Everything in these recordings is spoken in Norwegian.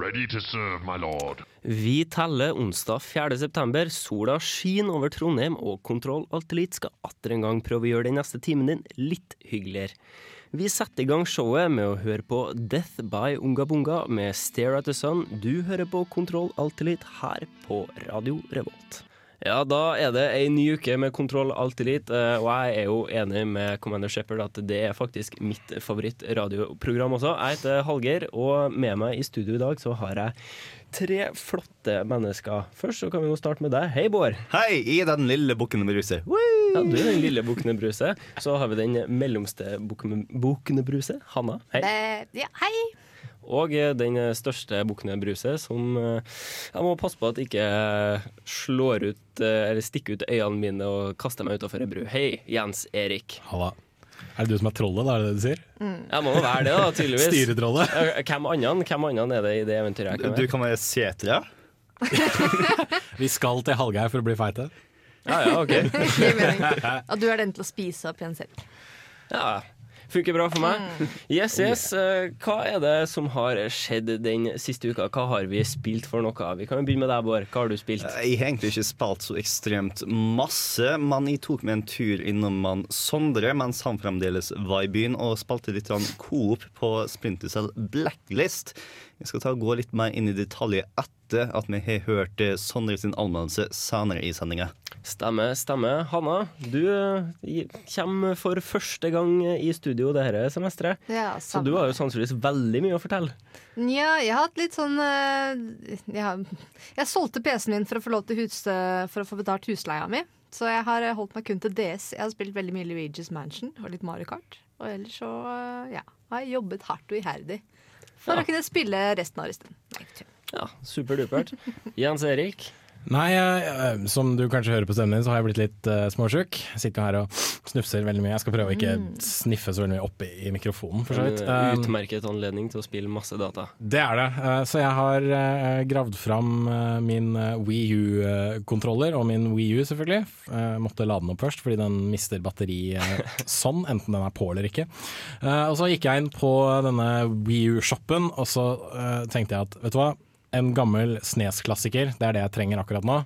Ready to serve, my lord. Vi teller onsdag 4. september. Sola skinner over Trondheim, og Kontroll Alt Elite skal atter en gang prøve å gjøre den neste timen din litt hyggeligere. Vi setter i gang showet med å høre på Death by Unga Bunga med Stare at the Sun. Du hører på Kontroll Alt her på Radio Revolt. Ja, da er det ei ny uke med Kontroll alltid Elite, eh, og jeg er jo enig med Commander Shepherd at det er faktisk mitt favoritt-radioprogram også. Jeg heter Hallgeir, og med meg i studio i dag så har jeg tre flotte mennesker. Først så kan vi jo starte med deg. Hei, Bård. Hei, i den lille bukken med ruset. Ja, du er den lille Bukkene Bruse. Så har vi den mellomste bukken med Bruse, Hanna. Hei. Uh, ja, hei. Og eh, den største Bukkene Bruse, som eh, jeg må passe på at ikke slår ut eh, eller stikker ut øynene mine og kaster meg utafor ei bru. Hei, Jens Erik. Halla. Er det du som er trollet, da? Er det det du sier? Jeg må jo være det, da, tydeligvis. Styretrollet? Eh, Hvem annen Hvem annen er det i det eventyret jeg kan Du være? kan være setra. Vi skal til Hallgeir for å bli feite. Ja, ja, ok. At. Og du er den til å spise opp igjen selv. Ja, Funker bra for meg. Yes, yes. Eh, Hva er det som har skjedd den siste uka? Hva har vi spilt for noe? Vi kan jo begynne med deg, Bård. Hva har du spilt? Jeg har egentlig ikke spilt så ekstremt masse, men jeg tok meg en tur innom man Sondre mens han fremdeles var i byen, og spilte litt sånn coop på Splintercell Blacklist. Jeg skal ta og gå litt mer inn i detaljer etter at vi har hørt eh, Sondre sin anmeldelse senere i sendinga. Stemmer, stemmer. Hanna, du eh, kommer for første gang i studio dette semesteret. Ja, Så du har jo sannsynligvis veldig mye å fortelle. Nja, jeg har hatt litt sånn eh, jeg, har, jeg solgte PC-en min for å få lov til hus, For å få betalt husleia mi. Så jeg har eh, holdt meg kun til DS. Jeg har spilt veldig mye Luigi's Mansion og litt Mario Kart. Og ellers så eh, ja, har jeg jobbet hardt og iherdig for å kunne spille resten av resten. Nei. Ja, Superdupert. Jens Erik. Nei, eh, som du kanskje hører på stemmen din, så har jeg blitt litt uh, småsjuk. Sitter her og snufser veldig mye. Jeg skal prøve å ikke sniffe så veldig mye oppi i mikrofonen, for så vidt. eh, Um, utmerket anledning til å spille masse data. det er det. Eh, så jeg har eh, gravd fram eh, min uh, Wii U-kontroller, og min Wii U selvfølgelig. Uh, måtte lade den opp først, fordi den mister batteri eh, sånn, enten den er på eller ikke. Eh, og så gikk jeg inn på denne Wii U-shoppen, og så eh, tenkte jeg at vet du hva, en gammel Snes-klassiker, det er det jeg trenger akkurat nå.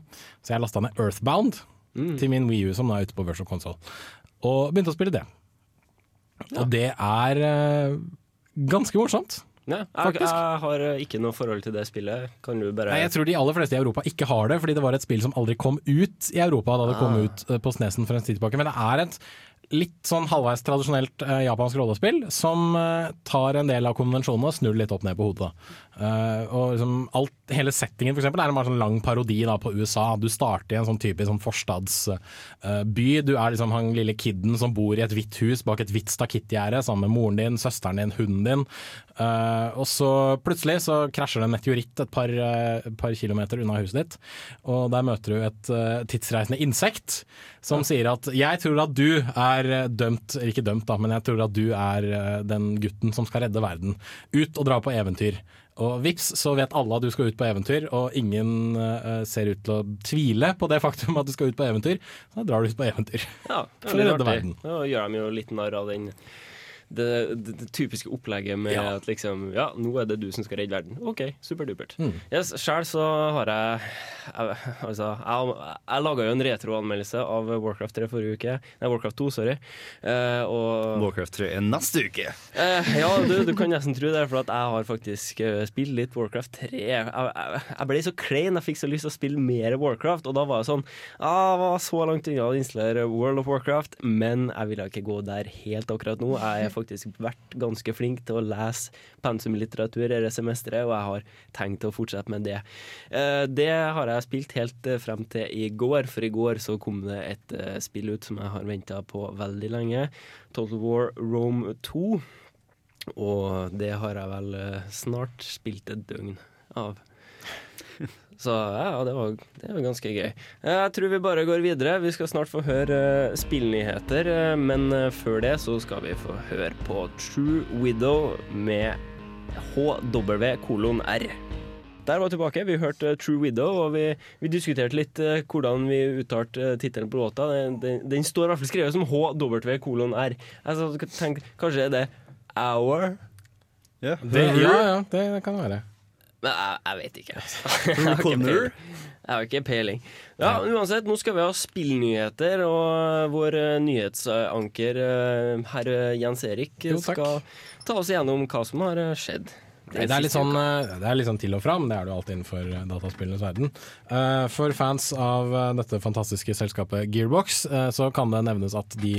Så jeg lasta ned Earthbound til min Wii U, som nå er ute på Virtual Console, og begynte å spille det. Og det er uh, ganske morsomt. Ja, jeg, jeg har eh, ikke noe forhold til det spillet. Kan du bare Nei, jeg tror de aller fleste i Europa ikke har det, fordi det var et spill som aldri kom ut i Europa da det kom Ah. ut eh, på Snesen for en tid tilbake. Men det er et litt sånn halvveis tradisjonelt uh, japansk rollespill som uh, tar en del av konvensjonene og snur litt opp ned på hodet. Da. Eh, og liksom alt, hele settingen for eksempel, er en sånn lang parodi da, på USA. Du starter i en sånn typisk sånn forstadsby. du er liksom han lille kiden som bor i et hvitt hus bak et hvitt stakittgjerde sammen med moren din, søsteren din, hunden din. Uh, og så plutselig så krasjer det en meteoritt et par, eh, par kilometer unna huset ditt, og der møter du et eh, tidsreisende insekt som sier at 'jeg tror at du er eh, dømt', eller ikke dømt da, men jeg tror at du er eh, den gutten som skal redde verden. Ut og dra på eventyr. Og vips, så vet alle at du skal ut på eventyr, og ingen uh, ser ut til å tvile på det faktum at du skal ut på eventyr. Så da drar du ut på eventyr. Ja, det er litt artig. Da gjør de jo litt narr av den det, det, det typiske opplegget med Ja. at liksom Ja, nå er det du som skal redde verden. OK, superdupert. Mm. Yes, Sjøl så har jeg jeg, altså, jeg, jeg laga jo en retroanmeldelse av Warcraft 3 forrige uke. Nei, Warcraft 2, sorry. Uh, og Warcraft 3 er neste uke. Uh, ja, du, du kan nesten tro det, for at jeg har faktisk eh, spilt litt Warcraft 3. Jeg, jeg, jeg ble så klein, jeg fikk så lyst til å spille mer Warcraft, og da var jeg sånn Jeg var så langt unna å installere World of Warcraft, men jeg ville ikke gå der helt akkurat nå. Jeg er faktisk vært ganske flink til å lese pensumlitteratur dette semesteret, og jeg har tenkt å fortsette med det. Eh, det har jeg spilt helt eh, frem til i går, for i går så kom det et eh, spill ut som jeg har venta på veldig lenge. Total War Rome 2. Og det har jeg vel snart spilt et døgn av. Så ja, det var, det var ganske gøy. Jeg tror vi bare går videre. Vi skal snart få høre eh, spillnyheter, eh, men eh, før det så skal vi få høre på True Widow med HW kolon R. Der var vi tilbake. Vi hørte True Widow, og vi, vi diskuterte litt eh, hvordan vi uttalte eh, tittelen på låta. Den, den, den står i hvert fall skrevet som HW kolon R. Jeg så tenkte kanskje er det Hour? Yeah. Det, ja, ja, det kan det være. Men jeg, jeg vet ikke. altså. Jeg har ikke peiling. Ja, uansett, nå skal vi ha spillnyheter, og vår eh, nyhetsanker eh, herr Jens Erik Jo, skal ta oss gjennom hva som har eh, skjedd. Det, er litt sånn, eh, det er litt sånn til og fra, men det er det jo alltid innenfor eh, dataspillenes verden. Eh, For fans av dette fantastiske selskapet Gearbox, så kan det nevnes at de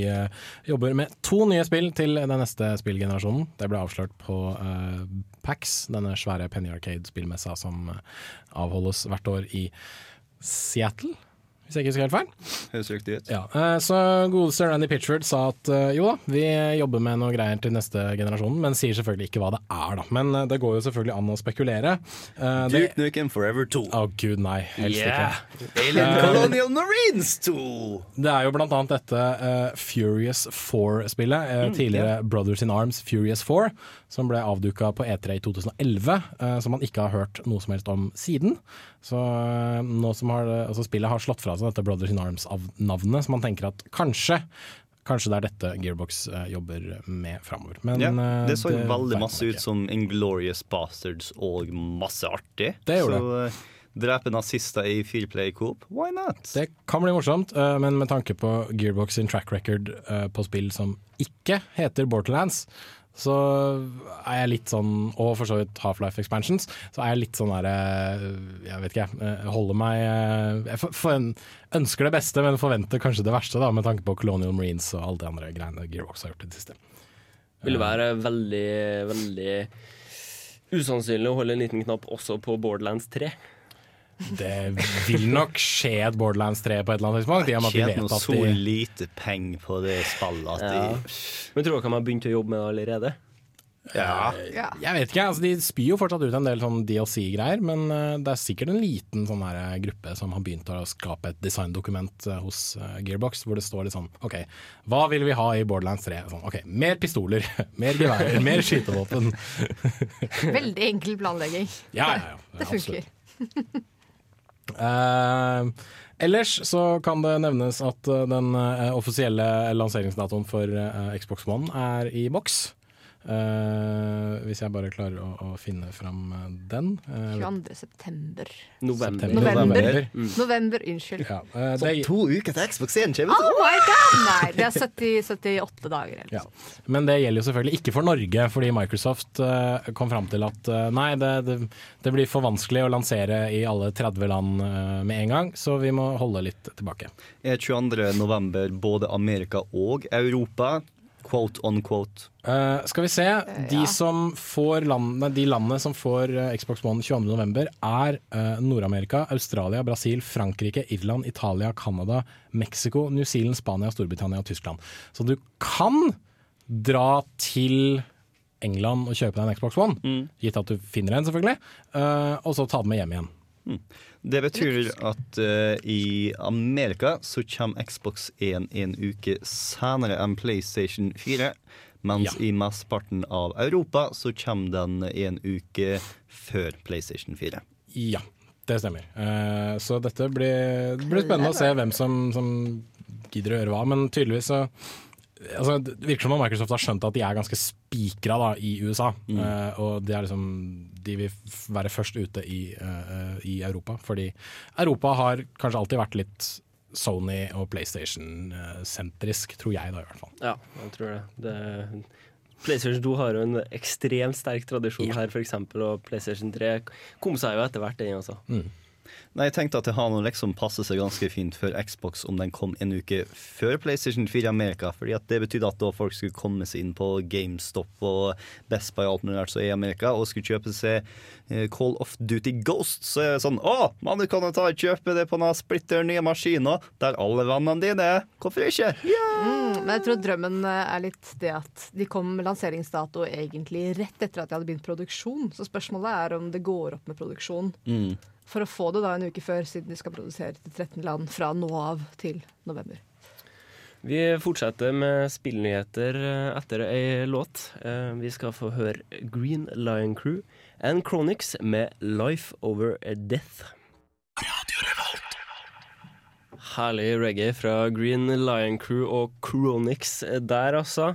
jobber med to nye spill til den neste spillgenerasjonen. Det ble avslørt på PAX, denne svære Penny Arcade-spillmessa som avholdes hvert år i Seattle, hvis jeg ikke husker helt feil. Høres riktig ut. Ja, eh, så godeste Randy Pitchford sa at eh, jo da, vi jobber med noe greier til neste generasjon, men sier selvfølgelig ikke hva det er, da. Men eh, det går jo selvfølgelig an å spekulere. Duke det- Nukem Forever 2. Å gud, nei. Helst Yeah. ikke. Alien Colonial Marines 2. Det er jo blant annet dette uh, Furious 4-spillet, eh, tidligere Brothers in Arms Furious 4, som ble avduka på E3 i 2011, eh, som man ikke har hørt noe som helst om siden. Så eh, nå som har, altså spillet har slått fra seg dette Brothers in Arms-navnet, så man tenker at kanskje Kanskje det er dette Gearbox eh, jobber med framover. Men Ja, det så jo veldig masse ut som Inglorious Bastards og masse artig. Det gjorde så det drepe nazister i Fearplay coop, why not? Det kan bli morsomt, men med tanke på Gearbox sin track record på spill som ikke heter Borderlands, så er jeg litt sånn, og for så vidt Half-Life Expansions, så er jeg litt sånn der eh, Jeg vet ikke, jeg. eh, Holder meg eh, Jeg for, for, ønsker det beste, men forventer kanskje det verste, da, med tanke på Colonial Marines og alle de andre greiene Gearbox har gjort i det siste. Vil være veldig, veldig usannsynlig å holde en liten knapp også på Borderlands 3. Det vil nok skje et Borderlands 3 på et eller annet tidspunkt, Det er Tjent noe så de lite penger på det spillet at Ja. de Men tror dere de har begynt å jobbe med det allerede? Ja. Ja. Jeg vet ikke, altså De spyr jo fortsatt ut en del sånn DLC-greier, men eh, det er sikkert en liten sånn her eh, gruppe som har begynt å skape et designdokument eh, hos Gearbox, hvor det står litt sånn OK, hva vil vi ha i Borderlands 3? Sånn, ok, Mer pistoler, mer geværer, mer skytevåpen. Veldig enkel planlegging. Ja, ja, ja. Det absolutt. funker. Eh, ellers så kan det nevnes at eh, den eh, offisielle lanseringsdatoen for Xbox One er i boks. Eh, hvis jeg bare klarer å, å finne fram eh, den. Uh, 22. september. November. september. November. Mm. November, unnskyld. Ja, eh, Så det, to uker til Xbox 1 kommer. Oh my god! Nei, det er 70, 78 dager. Eller. ja. Men det gjelder jo selvfølgelig ikke for Norge, fordi Microsoft uh, kom fram til at nei, det, det, det blir for vanskelig å lansere i alle 30 land med en gang, så vi må holde litt tilbake. Er 22. november både Amerika og Europa? Quote on quote. Uh, skal vi se. De, ja. som får landene, de landene som får eh, Xbox One 22.11, er uh, Nord-Amerika, Australia, Brasil, Frankrike, Irland, Italia, Canada, Mexico, New Zealand, Spania, Storbritannia og Tyskland. Så du kan dra til England og kjøpe deg en Xbox One, gitt at du finner en, selvfølgelig, uh, og så ta den med hjem igjen. Det betyr at uh, i Amerika så kommer Xbox 1 en uke senere enn PlayStation 4. Mens Ja. i mesteparten av Europa så kommer den en uke før PlayStation 4. Ja, det stemmer. Uh, så dette blir, det blir spennende å se hvem som, som gidder å gjøre hva, men tydeligvis så Altså, det virker som om Microsoft har skjønt at de er ganske spikra da, i USA. Eh, og de, er liksom, de vil være først ute i, uh, i Europa. Fordi Europa har kanskje alltid vært litt Sony og PlayStation-sentrisk, tror jeg da i hvert fall. Ja, jeg tror det. det PlayStation 2 har jo en ekstremt sterk tradisjon her, f.eks., og PlayStation 3 kom seg jo etter hvert, den også. Nei, jeg tenkte at det har noe liksom passer seg ganske fint for Xbox om den kom en uke før PlayStation 4 i Amerika. Fordi at det betydde at da folk skulle komme seg inn på GameStop og Best Buy og alt mulig rart i Amerika, og skulle kjøpe seg eh, Call of Duty Ghost, så er det sånn Å, man, du kan jo ta og kjøpe det på den splitter nye maskinen der alle vennene dine er. Hvorfor ikke? Yeah! Mm, men jeg tror drømmen eh, er litt det at de kom med lanseringsdato egentlig rett etter at de hadde begynt produksjon. Så spørsmålet er om det går opp med produksjon. Mm. For å få det da en uke før, siden de skal produsere til 13 land fra nå av til november. Vi fortsetter med spillnyheter eh, etter ei låt. Eh, Vi skal få høre Green Lion Crew and Chronics med Life Over Death. Herlig reggae fra Green Lion Crew og Chronics der, altså.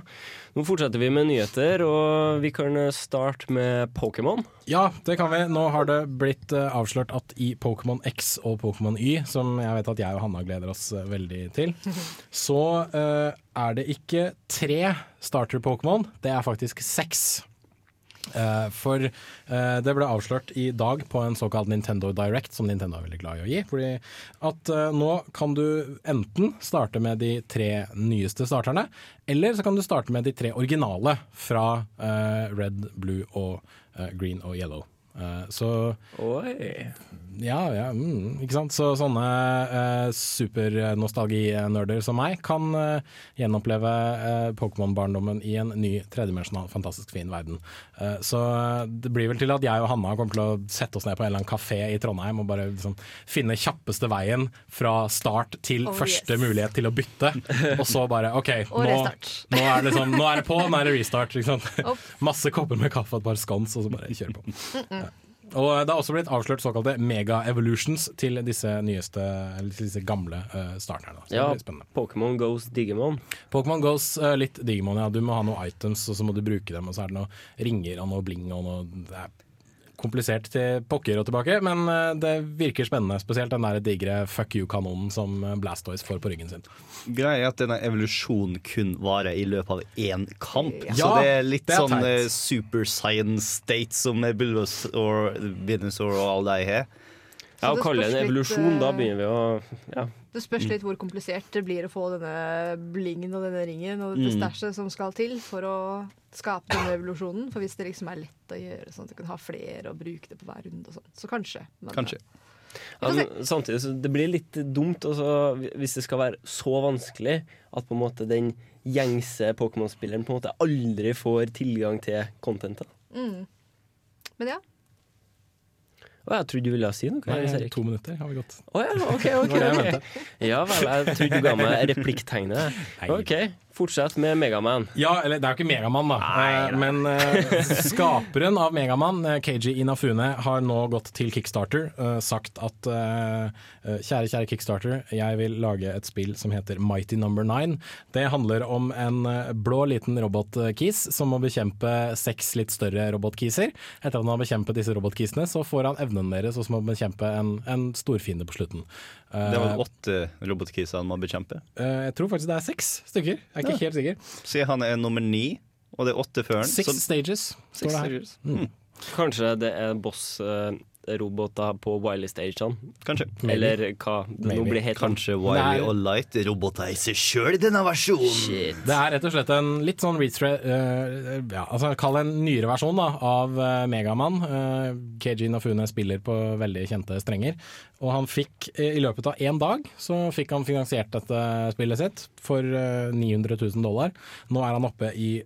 Nå fortsetter vi med nyheter, og vi kan starte med Pokémon. Ja, det kan vi. Nå har det blitt eh, avslørt at i Pokémon X og Pokémon Y, som jeg vet at jeg og Hanna gleder oss eh, veldig til, så uh, er det ikke tre starter-Pokémon, det er faktisk seks. Eh, for eh, det ble avslørt i dag på en såkalt Nintendo Direct, som Nintendo er veldig glad i å gi. Fordi at eh, nå kan du enten starte med de tre nyeste starterne, eller så kan du starte med de tre originale fra Red, Blue og Green og Yellow. Eh, så Oi. ja, ja, mm, ikke sant. Så sånne eh, supernostalginerder som meg kan eh, gjenoppleve eh, Pokémon-barndommen i en ny tredimensjonal, fantastisk fin verden. Eh, så det blir vel til at jeg og Hanna kommer til å sette oss ned på en eller annen kafé i Trondheim og bare liksom, finne kjappeste veien fra start til Oh, første yes. mulighet til å bytte, og så bare OK, nå, nå, er det liksom, nå er det på, nå er det restart. Ikke sant? Masse kopper med kaffe og et par scones, og så bare kjøre på. Og det har også blitt avslørt såkalte mega-evolutions til disse nyeste, eller til disse gamle uh, starterne. Ja. Pokémon Goes Digimon. Pokémon Goes uh, litt Digimon, ja. Du må ha noen items, og så må du bruke dem, og så er det noen ringer og noe bling og noe Det komplisert til pokker og tilbake, men eh, det virker spennende. Spesielt den der digre fuck you-kanonen som eh, Blastoise får på ryggen sin. Greia er at denne evolusjonen kun varer i løpet av én kamp. Ja, så det er litt det er sånn teit. eh, super science state som Bulbasaur, Venusaur og alle de har. Ja, Å kalle det en evolusjon, da begynner vi å Ja. Det spørs litt hvor komplisert det blir å få denne blingen og denne ringen og dette stæsjet som skal til for å skape denne evolusjonen. For hvis det liksom er lett å gjøre sånn at du kan ha flere og bruke det på hver runde og sånn, så kanskje. Men, Kanskje. Ja, men samtidig så det blir litt dumt også, hvis det skal være så vanskelig at på en måte den gjengse Pokémon-spilleren på en måte aldri får tilgang til contentet. Mm. Men ja. Å, jeg trodde du ville si noe. Nei, to minutter har vi gått. Å ja, OK. ok, Det var det jeg ok. Ja vel, jeg trodde du ga meg replikktegnet. OK, fortsett med Megaman. Ja, eller det er jo ikke Megaman, da. Eh, Men uh, skaperen av Megaman, eh, KG Inafune, har nå gått til Kickstarter. Uh, sagt at eh, kjære, kjære Kickstarter, jeg vil lage et spill som heter Mighty Number Nine. Det handler om en blå liten robotkis som må bekjempe seks litt større robotkiser. Etter at han har bekjempet disse robotkisene, så får han evnen deres og så må han bekjempe en, en storfiende på slutten. Eh, Det var åtte robotkiser han må bekjempe. eh, jeg tror faktisk det er seks stykker. Jeg er ikke helt sikker. Siden han er nummer ni, og det er åtte før han. Six så stages, står det her. Kanskje det er boss-roboter på Wiley-stagene? kanskje. Eller hva det nå blir helt Kanskje Wiley og Light roboter i seg sjøl i denne versjonen. Shit. Det er rett og slett en litt sånn retre... Uh, ja, altså Kall det en nyere versjon da, av uh, Megaman. Uh, KG Nafune spiller på veldig kjente strenger. Og han fikk, eh, i løpet av én dag, så fikk han finansiert dette spillet sitt for eh, 900 000 dollar. Nå er han oppe i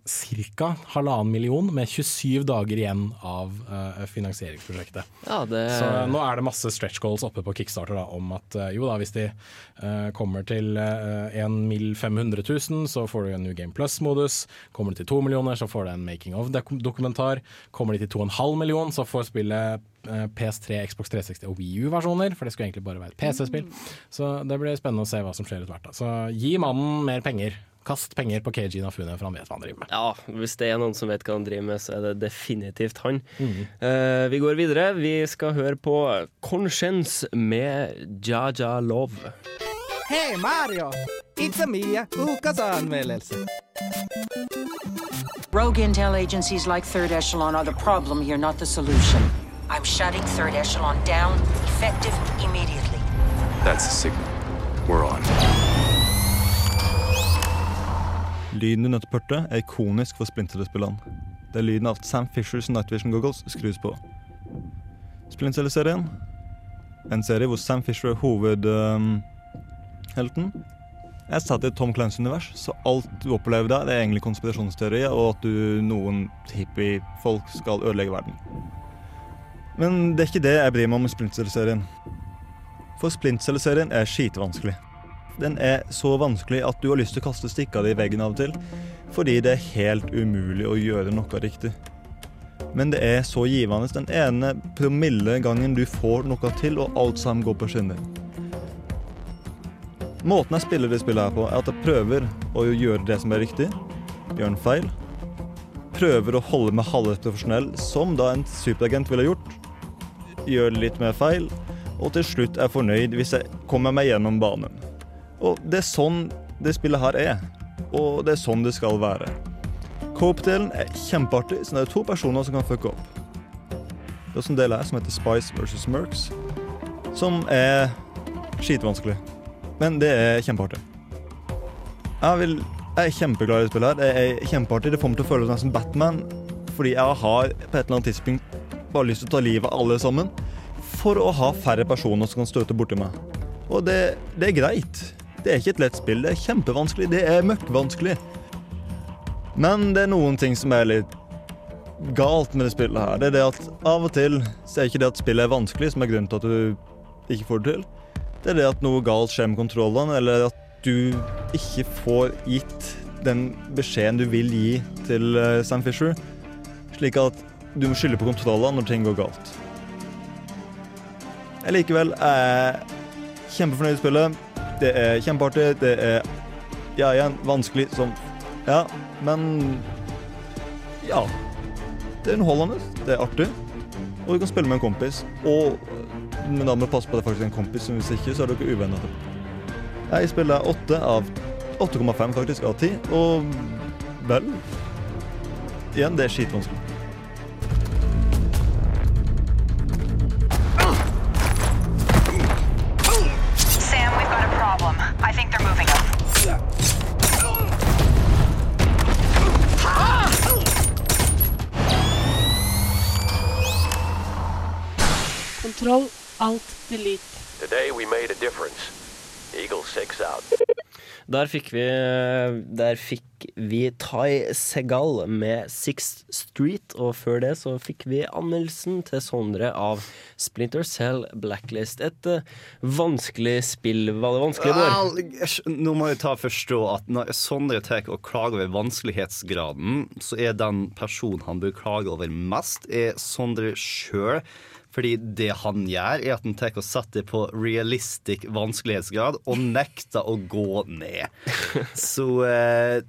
ca. halvannen million, med 27 dager igjen av uh, finansieringsprosjektet. Ja, det Så nå er det masse stretch goals oppe på Kickstarter da, om at eh, jo da, hvis de uh, kommer til uh, 1 mill. 500 000, så får du en New Game Plus-modus. Kommer de til 2 millioner, så får du en Making of-dokumentar. Kommer de til 2,5 million, så får spillet eh, PS3, Xbox 360 og Wii U-versjoner, for det skulle egentlig bare være et PC-spill. Så det blir spennende å se hva som skjer etter hvert. Så gi mannen mer penger. Kast penger på KG Nafune, for han vet hva han driver med. Ja, hvis det er noen som vet hva han driver med, så er det definitivt han. Eh, vi går videre. Vi skal høre på Conscience med Jaja Love. Hei Mario! It's Mia, ukas anmeldelse. Rogue intel agencies like Third Echelon are the problem here, not the solution. I'm shutting Third Echelon down, effective immediately. That's the signal. We're on. Lyden du nettopp hørte, er ikonisk for Splinter-spillene. Det er lyden av at Sam Fishers Night Vision Goggles skrus på. Splinter-serien, en serie hvor Sam Fisher er hovedhelten, er satt i et Tom Clancy-univers, så alt du opplever der, det er egentlig konspirasjonsteorier, og at du, noen hippie-folk skal ødelegge verden. Men det er ikke det jeg bryr meg om i Splinter Cell-serien. For Splinter Cell-serien er skitvanskelig. Den er så vanskelig at du har lyst til å kaste stikka di i veggen av og til, fordi det er helt umulig å gjøre noe riktig. Men det er så givende den ene promille gangen du får noe til, og alt sammen går på skinner. Måten jeg spiller det spillet her på, er at jeg prøver å gjøre det som er riktig, gjør en feil, prøver å holde meg halvveis profesjonell, som da en superagent ville gjort, gjør litt mer feil, og til slutt er fornøyd hvis jeg kommer meg gjennom banen. Og det er sånn det spillet her er, og det er sånn det skal være. Coop-delen er kjempeartig, så det er to personer som kan fucke opp. Det er også en del her som heter Spice versus Mercs, som er skitvanskelig. Men det er kjempeartig. Jeg, vil, jeg er kjempeglad i spillet her. Det er kjempeartig. Det får meg til å føle meg som Batman, fordi jeg har på et eller annet tidspunkt bare lyst til å ta livet av alle sammen for å ha færre personer som kan støte borti meg. Og det, det er greit. Det er ikke et lett spill. Det er kjempevanskelig. Det er møkkvanskelig. Men det er noen ting som er litt galt med det spillet her. Det er det at av og til så er ikke det at spillet er vanskelig som er grunnen til at du ikke får det til. Det er det at noe galt skjer med kontrollene, eller at du ikke får gitt den beskjeden du vil gi til eh, Sam Fisher, slik at du må skylde på kontrollene når ting går galt. Jeg likevel er kjempefornøyd med spillet. Det er kjempeartig. Det er ja, igjen vanskelig som Ja, men Ja. Det er underholdende. Det er artig. Og du kan spille med en kompis. Og men da må du passe på at det er faktisk en kompis, hvis ikke så er dere uvenner. Jeg spiller 8 av 8,5 faktisk av 10, og vel Igjen, det er skitvanskelig. Control Alt Delete. Today we made a difference. Eagle 6 out. Der fikk vi, der fikk vi Ty Segal med Sixth Street, og før det så fikk vi anmeldelsen til Sondre av Splinter Cell Blacklist. Et uh, vanskelig spill. Var det vanskelig, Bård? Nå må jeg ta forstå at når Sondre tar og klager over vanskelighetsgraden, så er den personen han bør klage over mest, er Sondre sjøl. Fordi det han gjør, er at han tar og setter på realistic vanskelighetsgrad og nekter å gå ned. Så eh,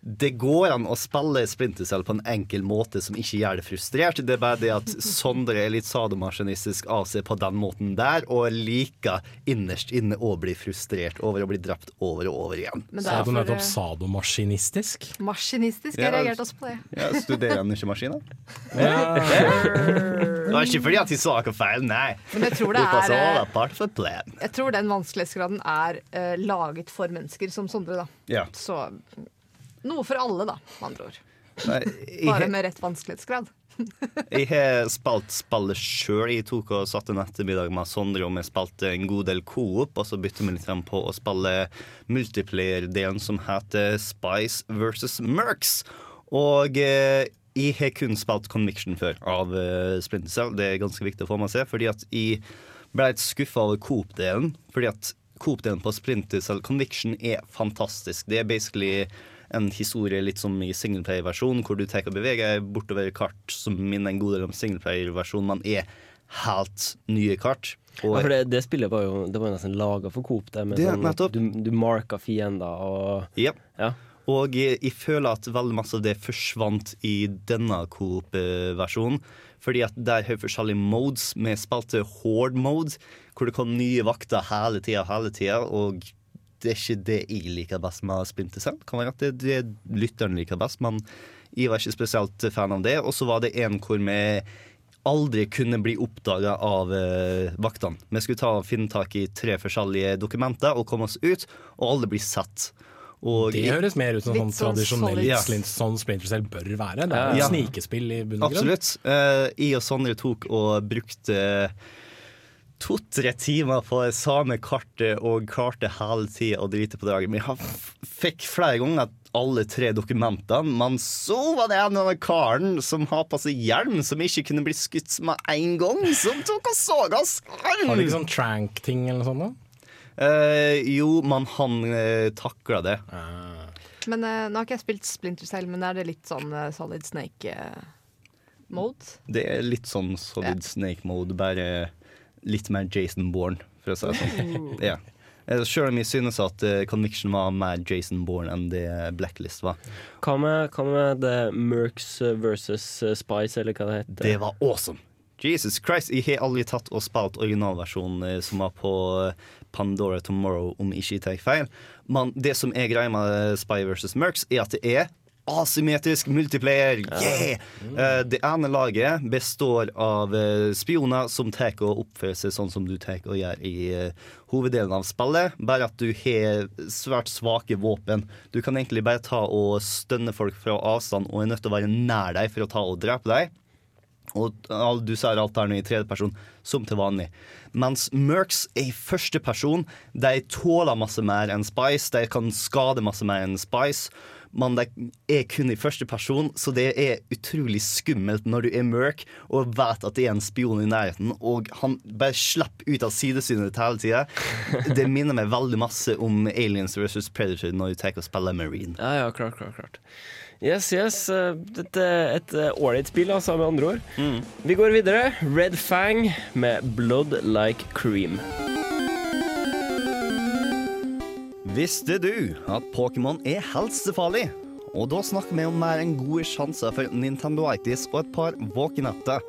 det går an å spille Splinter Cell på en enkel måte som ikke gjør det frustrert. Det er bare det at Sondre er litt sadomasjonistisk av seg på den måten der, og liker innerst inne å bli frustrert over å bli drept over og over igjen. Men Sa du nettopp eh, sadomaskinistisk? Maskinistisk. Jeg reagerte også på det. Ja, Studerer han ikke maskiner? Ja. Det var ikke fordi at de sa noe feil, nei. Men jeg tror det er, eh. Jeg tror den vanskelighetsgraden er uh, laget for mennesker som Sondre, da. Ja. Så noe for alle, da, med andre ord. Bare med rett vanskelighetsgrad. jeg har spilt spillet sjøl. Jeg tok og satte en ettermiddag med Sondre og vi spilte en god del coop, og så bytte vi litt på å spille multiplayer-delen som heter Spice versus Mercs. Og eh, jeg har kun spilt Conviction før av eh, Splinter Cell. Det er ganske viktig å få med seg, fordi at jeg ble litt skuffa over coop-delen. Fordi at coop-delen på Splinter Cell Conviction er fantastisk. Det er basically en historie litt som i singleplayer-versjonen, hvor du tar og beveger bortover kart som minner en god del om singleplayer-versjonen, men er helt nye kart. Og Ja, for det, det spillet var jo Det var nesten laga for Coop. Det, med Det, sånn, du, du marka fiender og Ja. Ja. Og jeg, jeg føler at veldig masse av det forsvant i denne Coop-versjonen. Fordi at der har forskjellige modes. Vi spilte horde mode, hvor det kom nye vakter hele tida, hele tida. Og det er ikke det jeg liker best med Splinter Cell. Kan være at det det lytteren liker best, men jeg var ikke spesielt fan av det. Og så var det en hvor vi aldri kunne bli oppdaga av uh, vaktene. Vi skulle ta, finne tak i tre forskjellige dokumenter og komme oss ut, og alle blir sett. Og Det høres mer ut som sånn sånn tradisjonell. Ja. sånn Splinter Cell bør være. Det er Ja. snikespill i bunn og grunn. Absolutt. Uh, jeg og Sondre tok og brukte to-tre timer på det samme kartet og klarte hele tida å drite på draget. Men jeg fikk flere ganger alle tre dokumentene, men så var det en av den karen som har på seg hjelm, som ikke kunne bli skutt med en gang, som tok og så oss. Har du ikke sånn trank-ting eller noe sånt? da? Eh, jo, men han uh, takla det. Men eh, nå har ikke jeg spilt Splinter Cell, men er det litt sånn eh, Solid Snake-mode? Det er litt sånn Solid Snake-mode, bare litt mer Jason Bourne, for å si det sånn. ja. Sjøl Selv om jeg synes at eh, Conviction var mer Jason Bourne enn det Blacklist var. Hva med, hva med The Mercs versus eh, Spice, eller hva det heter? Det var awesome! Jesus Christ, jeg har aldri tatt og spilt originalversjonen eh, som var på eh, Pandora Tomorrow, om ikke jeg tar feil. Men det som er greia med eh, Spy vs. Mercs, er at det er asymmetrisk multiplayer. Yeah! Uh, Det ene laget består av uh, spioner som tar og oppfører seg sånn som du tar og gjør i uh, hoveddelen av spillet, bare at du har svært svake våpen. Du kan egentlig bare ta og stønne folk fra avstand og er nødt til å være nær deg for å ta og drepe deg. Og du ser alt der nå i tredjeperson, som til vanlig. Mens Mercs er i første person. De tåler masse mer enn Spice. De kan skade masse mer enn Spice. Men de er kun i første person, så det er utrolig skummelt når du er Merc og vet at det er en spion i nærheten, og han bare slipper ut av sidesynet ditt hele tida. Det minner meg veldig masse om Aliens vs. Predator når du tar og spiller Marine. Ja, ja, klart, klart, klart. Yes, yes. eh, Dette er et eh, ålreit spill, altså, med andre ord. Vi går videre. Red Fang med Blood Like Cream. Visste du at Pokémon er helsefarlig? Og da snakker vi om mer enn gode sjanser for Nintendoitis og et par våkenetter.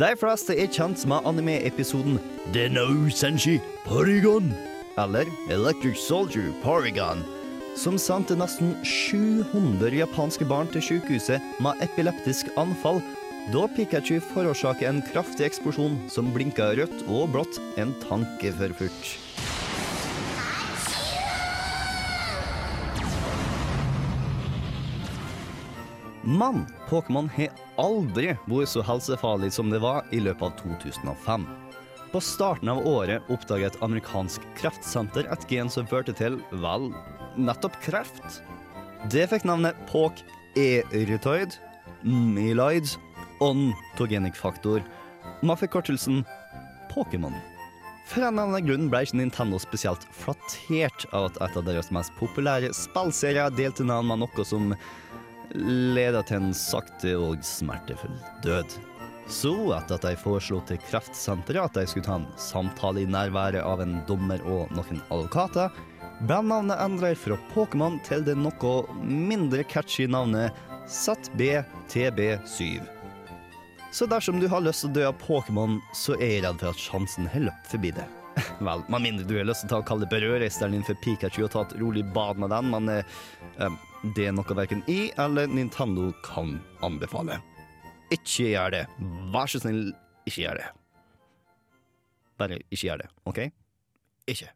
De fleste er kjent med anime-episoden Denou Senshi Porygon, eller Electric Soldier Porygon, som sendte nesten 700 japanske barn til sykehuset med epileptisk anfall da Pikachu forårsaker en kraftig eksplosjon som blinker rødt og blått en tanke for fort. Men Pokémon har aldri vært så helsefarlig som det var i løpet av 2005. På starten av året oppdaget et amerikansk kreftsenter et gen som førte til, vel, nettopp kreft. Det fikk navnet POK erytoid, myloid, ontogenic faktor, Man fikk kortelsen Pokémon. For en eller annen grunn ble ikke Nintendo spesielt flattert av at et av deres mest populære spillserier delte navn med noe som ledet til en sakte og smertefull død. Så etter at de foreslo til Kreftsenteret at de skulle ta en samtale i nærværet av en dommer og noen advokater, ble navnet endret fra Pokémon til det noe mindre catchy navnet ZBTB7. Så dersom du har lyst til å dø av Pokémon, så er jeg redd for at sjansen har løpt forbi det. Vel, med mindre du har lyst til å kalle berørreisteren din for Pikachu og ta et rolig bad med den, men eh, det er noe verken jeg eller Nintendo kan anbefale. Ikke gjør det. Vær så snill, ikke gjør det. Bare ikke gjør det, OK? Ikke.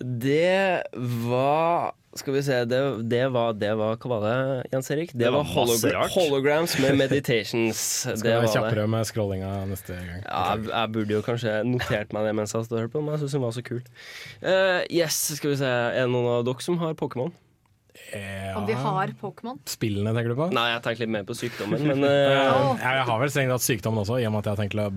Det var Skal vi se, det, det, var, det var Hva var det, Jens Erik? Det, Det var var, hologra rart. holograms med meditations. Skal det være kjappere med scrollinga neste gang. Ja, jeg, jeg burde jo kanskje notert meg det mens jeg hørte på, men jeg syns den var så kul. Uh, yes, skal vi se. Er det noen av dere som har Pokémon? Om vi har Pokémon? Spillene, tenker du på? Nei, jeg tenker litt mer på sykdommen, men uh... eh, jeg har vel strengt tatt sykdommen også, i og med at jeg har tenkt å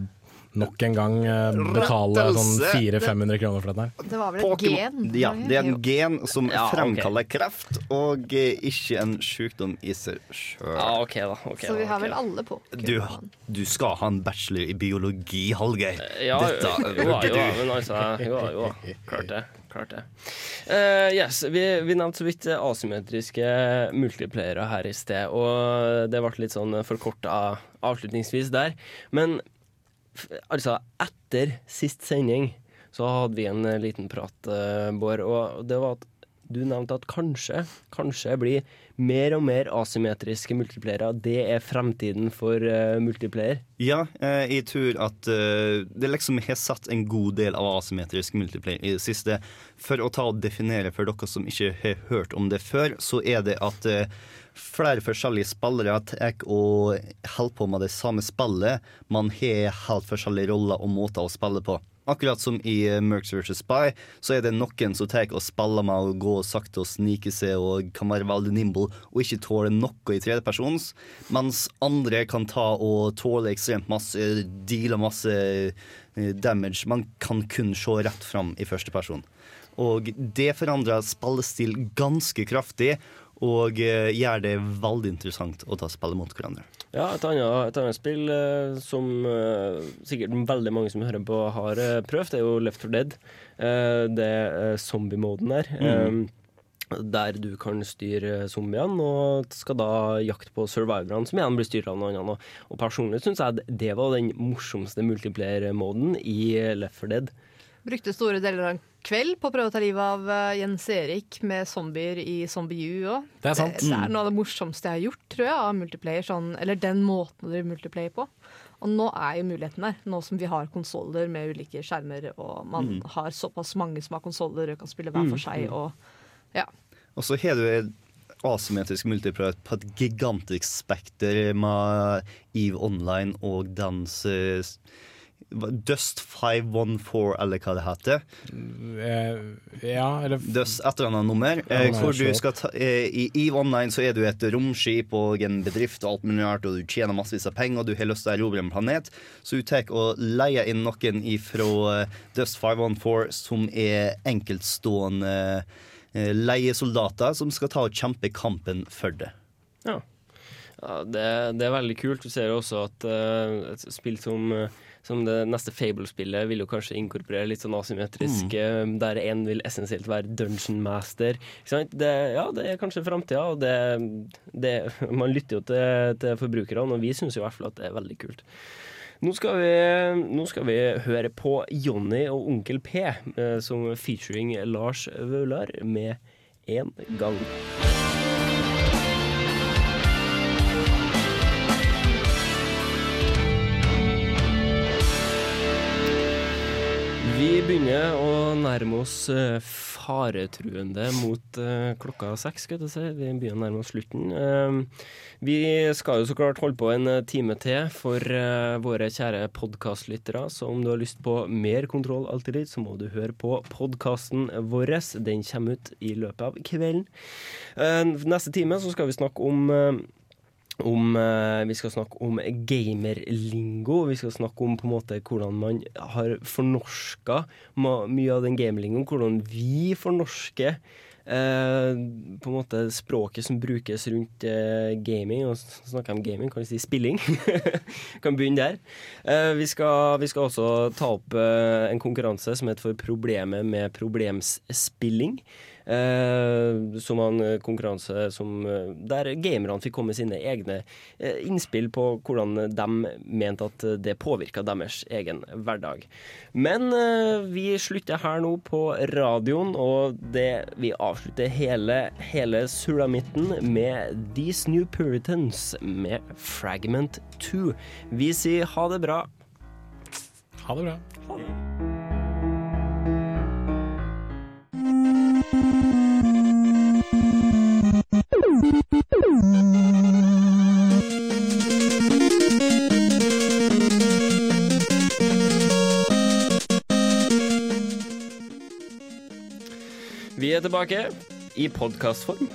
nok en gang eh, betale sånn 400-500 kroner for dette. Det var vel et Pokemon. gen? Ja, det er en gen som Ja, fremkaller kreft, og eh, ikke en sykdom i seg sjøl. Ja, okay da. okay Så vi har ok vel alle på. Du, du skal ha en bachelor i biologi, Hallgeir. Ja, Dette jo, du. jo, men altså Jo, jo, klart det. Klart det. Uh, yes, vi, vi nevnte så vidt asymmetriske multiplayere her i sted, og det ble litt sånn forkorta avslutningsvis der. Men altså, etter sist sending så hadde vi en liten prat, eh, Bård, og det var at du nevnte at kanskje, kanskje blir mer og mer asymmetriske multiplayere. Det er fremtiden for uh, multiplayer. Ja, eh, jeg tror at uh, det liksom har satt en god del av asymmetrisk multiplayer i det siste. For å ta og definere for dere som ikke har hørt om det før, så er det at uh, flere forskjellige spillere tar og holder på med det samme spillet. Man har helt forskjellige roller og måter å spille på. Akkurat som i eh, Mercs vs. Spy, så er det noen som tar og spiller med å gå sakte og snike seg og kan være veldig nimble og ikke tåle noe i tredjepersons, mens andre kan ta og tåle ekstremt masse, deale masse eh, damage. Man kan kun se rett fram i første person. Og det forandrer spillestil ganske kraftig. Og eh, gjør det veldig interessant å ta spillet mot hverandre. Ja, et annet, et annet spill eh, som eh, sikkert veldig mange som hører på har eh, prøvd, er jo Left 4 Dead. Eh, det er zombie-moden der. Mm. eh, der du kan styre zombiene og skal da jakte på survivorene, som igjen blir styrt av noen andre. Og, personlig syns jeg det var den morsomste multiplayer-moden i Left 4 Dead. Brukte store deler av en kveld på å prøve å ta livet av eh, Jens Erik med zombier i Zombie U òg. Det er. Det, det er Mm. noe av det morsomste jeg har gjort, tror jeg, av multiplayer. Sånn, eller den måten å drive multiplayer på. Og nå er jo muligheten der, nå som vi har konsoller med ulike skjermer, og man Mm. har såpass mange som har konsoller og kan spille hver for Mm, seg, mm. og ja. Og så har du et asymmetrisk multiplayer på et gigantisk spekter med EVE Online og dans eh, Dust 514, eller hva det heter. Eh, ja, eller Dust et eller annet nummer. Eh, hvor du skal ta, eh, I EVE Online så er du et romskip og en bedrift og alt mulig rart, og du tjener massevis av penger, og du har lyst til å erobre en planet. Så du tar og leier inn noen fra Dust 514 som er enkeltstående leiesoldater som skal ta og kjempe kampen for det. Ja. Ja, det, det er veldig kult. Du ser jo også at uh, et spill som, eh, som det neste Fable-spillet vil jo kanskje inkorporere litt sånn asymmetrisk, mm. der én vil essensielt være dungeon master. Det, ja, det er kanskje framtida, og det, det, man lytter jo til, til forbrukerne, og vi syns i hvert fall at det er veldig kult. Nå skal, vi, nå skal vi høre på Jonny og Onkel P, eh, som featuring Lars Vaular med En gang. Vi begynner å nærme oss eh, faretruende mot eh, klokka seks, skal jeg si. Vi begynner å nærme oss slutten. Eh, vi skal jo så klart holde på en time til for våre kjære podkastlyttere, så om du har lyst på mer Kontroll Alltid, så må du høre på podkasten vår. Den kommer ut i løpet av kvelden. Neste time så skal vi snakke om om, eh, vi skal snakke om gamerlingo. Vi skal snakke om på en måte hvordan man har fornorska mye av den gamerlingoen. Hvordan vi fornorsker eh, på en måte språket som brukes rundt eh, gaming. Og snakker om gaming, kan vi si spilling? kan begynne der. Vi, skal, vi skal også ta opp en konkurranse som heter for Problemet med problemspilling. Eh, som en eh, konkurranse som, eh, der gamerne fikk komme med sine egne eh, innspill på hvordan de mente at det påvirka deres egen hverdag. Men eh, vi slutter her nå på radioen, og det, vi avslutter hele, hele sulamitten med These New Puritans med Fragment 2. Vi sier ha det bra. Ha det bra. Ha det. Vi er tilbake i podkastform.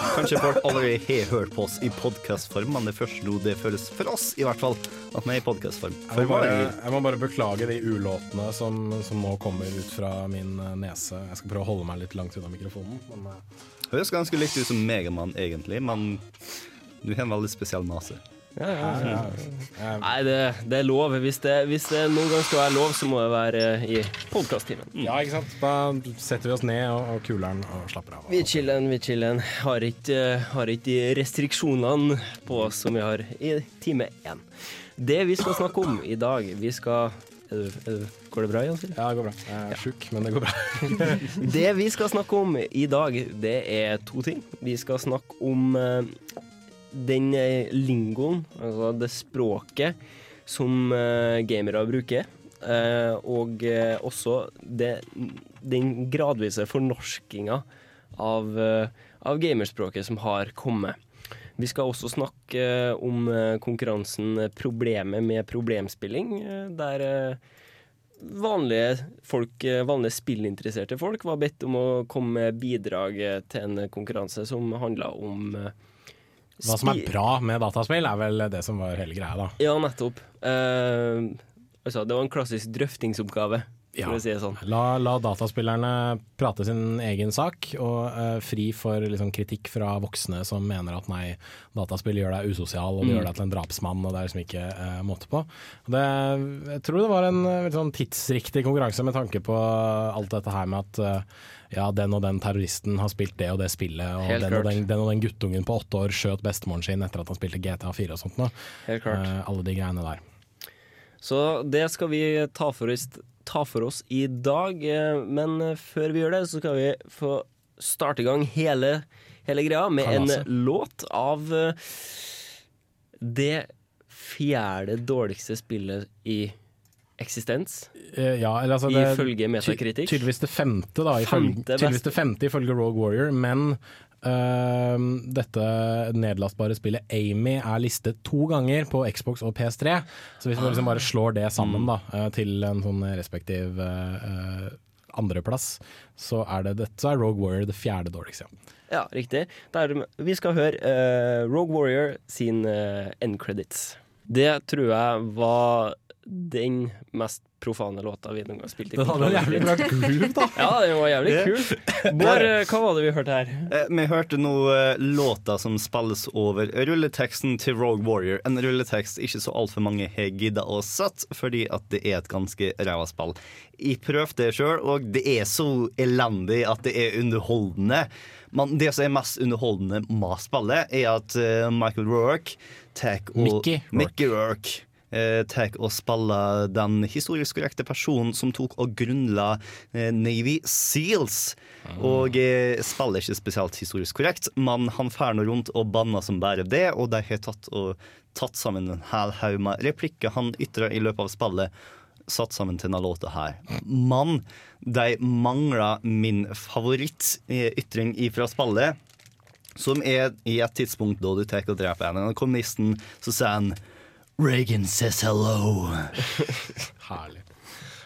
Kanskje folk allerede har hørt på oss i podkastform, men det første nå det føles for oss, i hvert fall, at vi er i podkastform. Jeg jeg må bare beklage de ulåtene som, som nå kommer ut fra min eh, nese. Jeg skal prøve å holde meg litt langt unna mikrofonen. Men, eh, Høres ganske likt ut som Megamann, egentlig, men du har en veldig spesiell nase. Ja, ja, ja. Nei, det, det er lov. Hvis det, hvis det noen gang skal være lov, så må det være eh, i podkast-timen. ja, ikke sant. Da setter vi oss ned og, og kuler'n og slapper av. Vi chiller'n, vi chiller'n. Har ikke, har ikke de restriksjonene på oss som vi har i time én. Det vi skal snakke om i dag Vi skal er er Går det bra, Jan Silje? Ja, det går bra. Jeg er sjuk, men det går bra. Det vi skal snakke om i dag, det er to ting. Vi skal snakke om eh, den eh, lingoen, altså det språket, som eh, gamere bruker. eh, og også det, den gradvise fornorskinga av, av gamerspråket som har kommet. Vi skal også snakke om konkurransen Problemet med problemspilling, der vanlige folk, vanlige spillinteresserte folk var bedt om å komme med bidrag til en konkurranse som handla om Hva som er bra med dataspill, er vel det som var hele greia, da. Ja, nettopp. Uh, altså, det var en klassisk drøftingsoppgave, å si sånn. La, la dataspillerne prate sin egen sak, og uh, fri for liksom, kritikk fra voksne som mener at nei, dataspill gjør deg usosial, og det Mm. gjør deg til en drapsmann, og det er liksom ikke uh, måte på. Det, jeg tror det var en uh, sånn tidsriktig konkurranse med tanke på alt dette her med at ja, den og den terroristen har spilt det og det spillet, og den og, den, den og den guttungen på åtte år skjøt bestemoren sin etter at han spilte GTA 4 og sånt noe. Helt klart. Eh, alle de greiene der. Så det skal vi ta for oss, ta for oss i dag. eh, Men eh, før vi gjør det, så skal vi få starte i gang hele, hele greia med en låt av det fjerde dårligste spillet i eksistens. Eh, ja, eller altså det, Ifølge metakritikk? Ty tydeligvis det femte, da. Ifølge, Femte tydeligvis det femte ifølge Rogue Warrior, men uh, dette nedlastbare spillet Amy er listet to ganger på Xbox og PS3. Så hvis vi liksom bare slår det sammen da, eh, til en sånn respektiv uh, andreplass, så er det dette så er Rogue Warrior det fjerde dårligste. Ja, riktig. Der, vi skal høre uh, Rogue Warrior sin end credits. Det tror jeg var den mest profane låta vi noen gang har spilt i. Den hadde en jævlig bra groove, da. Ja, den var jævlig kul. Bård, eh, hva var det vi hørte her? Eh, Vi hørte nå eh, låta som spilles over rulleteksten til Rogue Warrior. En rulletekst ikke så altfor mange har gidda å sette, fordi at det er et ganske ræva spill. Jeg prøvde det sjøl, og det er så elendig at det er underholdende. Men det som er mest underholdende med spillet, er at Michael og Mickey Rourke. Mickey Rourke eh, tar og spiller den historisk korrekte personen som tok og grunnla eh, Navy Seals. Og eh, spiller ikke spesielt historisk korrekt, men han fer nå rundt og banner som bare det, og de har tatt, og, tatt sammen en hel haug med replikker han ytrer i løpet av spillet. Satt sammen til denne låta her. Men de mangler min favorittytring fra spillet. Som er i et tidspunkt da du tar og dreper en av kommunisten, så sier han Reagan says hello. Herlig.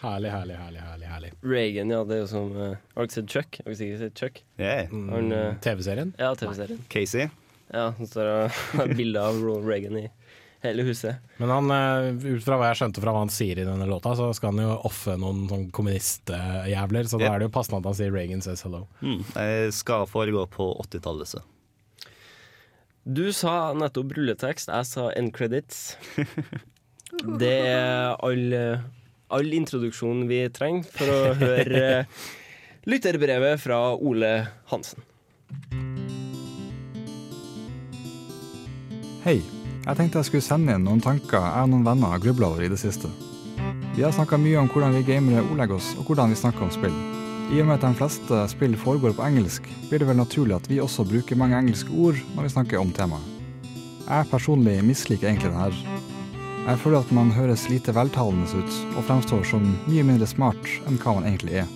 Herlig, herlig, herlig. herlig, herlig. Reagan, ja. Det er jo som uh, Har dere sett Chuck? Har dere sikkert sett Chuck? Yeah. Mm, Mm, TV-serien? Ja, TV-serien. Casey. Ja, så står det bilde av Ronald Reagan i hele huset. Men han, uh, ut fra hva jeg skjønte fra hva han sier i denne låta, så skal han jo offe noen sånn kommunistjævler, så da er det jo passende at han sier 'Reagan says hello'. Mm, det skal foregå på 80-tallet, så. Du sa nettopp rulletekst, jeg sa end credits. Det er all, all introduksjon vi trenger for å høre eh, lytterbrevet fra Ole Hansen. Hei. Jeg tenkte jeg skulle sende inn noen tanker jeg og noen venner har grubla over i det siste. Vi har snakka mye om hvordan vi gamere ordlegger oss, og hvordan vi snakker om spill. I og med at de fleste spill foregår på engelsk, blir det vel naturlig at vi også bruker mange engelske ord når vi snakker om temaet. Jeg personlig misliker egentlig den her. Jeg føler at man høres lite veltalende ut, og fremstår som mye mindre smart enn hva man egentlig er.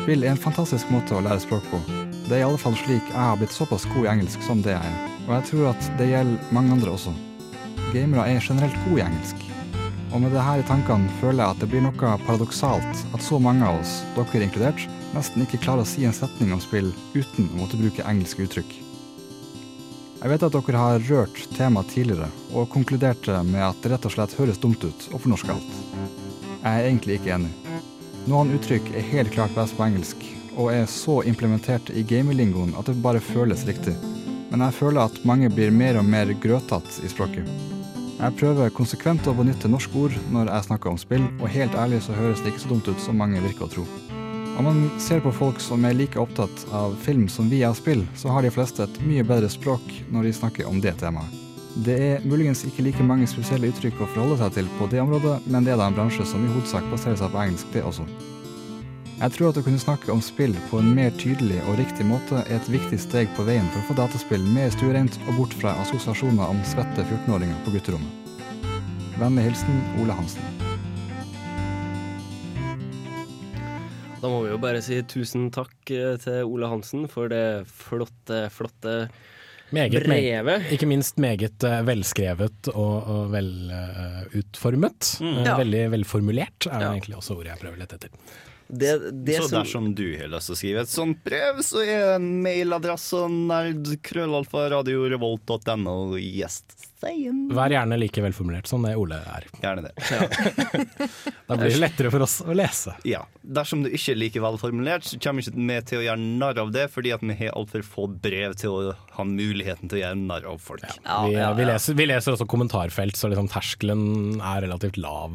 Spill er en fantastisk måte å lære språk på. Det er i alle fall slik jeg har blitt såpass god i engelsk som det jeg er. Og jeg tror at det gjelder mange andre også. Gamere er generelt gode i engelsk. Og med det i tankene føler jeg at det blir noe paradoksalt at så mange av oss, dere inkludert, nesten ikke klarer å si en setning om spill uten å måtte bruke engelske uttrykk. Jeg vet at dere har rørt temaet tidligere, og konkluderte med at det rett og slett høres dumt ut og fornorsker alt. Jeg er egentlig ikke enig. Noen uttrykk er helt klart best på engelsk, og er så implementert i gaminglingoen at det bare føles riktig. Men jeg føler at mange blir mer og mer grøtatt i språket. Jeg prøver konsekvent å benytte norske ord når jeg snakker om spill, og helt ærlig så høres det ikke så dumt ut som mange virker å tro. Om man ser på folk som er like opptatt av film som vi er av spill, så har de fleste et mye bedre språk når de snakker om det temaet. Det er muligens ikke like mange spesielle uttrykk å forholde seg til på det området, men det er da en bransje som i hovedsak baserer seg på engelsk, det også. Jeg tror at å kunne snakke om spill på en mer tydelig og riktig måte er et viktig steg på veien for å få dataspill mer stuereint og bort fra assosiasjoner om svette 14-åringer på gutterommet. Vennlig hilsen Ole Hansen. Da må vi jo bare si tusen takk eh, til Ole Hansen for det flotte, flotte Meget, brevet. Ikke minst meget eh, velskrevet og, og velutformet. Mm. Eh, Ja. Veldig velformulert er ja. egentlig også ordet jeg prøver litt etter. Det, det så som- dersom du har lyst til å skrive et sånt brev, så er mailadressen nerdkrøllalfa.radiorevolt.no gjest. Vær gjerne like velformulert som det Ole er. Gjerne det. Da blir det lettere for oss å lese. Ja. Dersom du ikke er like velformulert, så kommer ikke vi til å gjøre narr av det, fordi at vi har altfor få brev til å ha muligheten til å gjøre narr av folk. vi, vi, leser, vi leser også kommentarfelt, så liksom terskelen er relativt lav.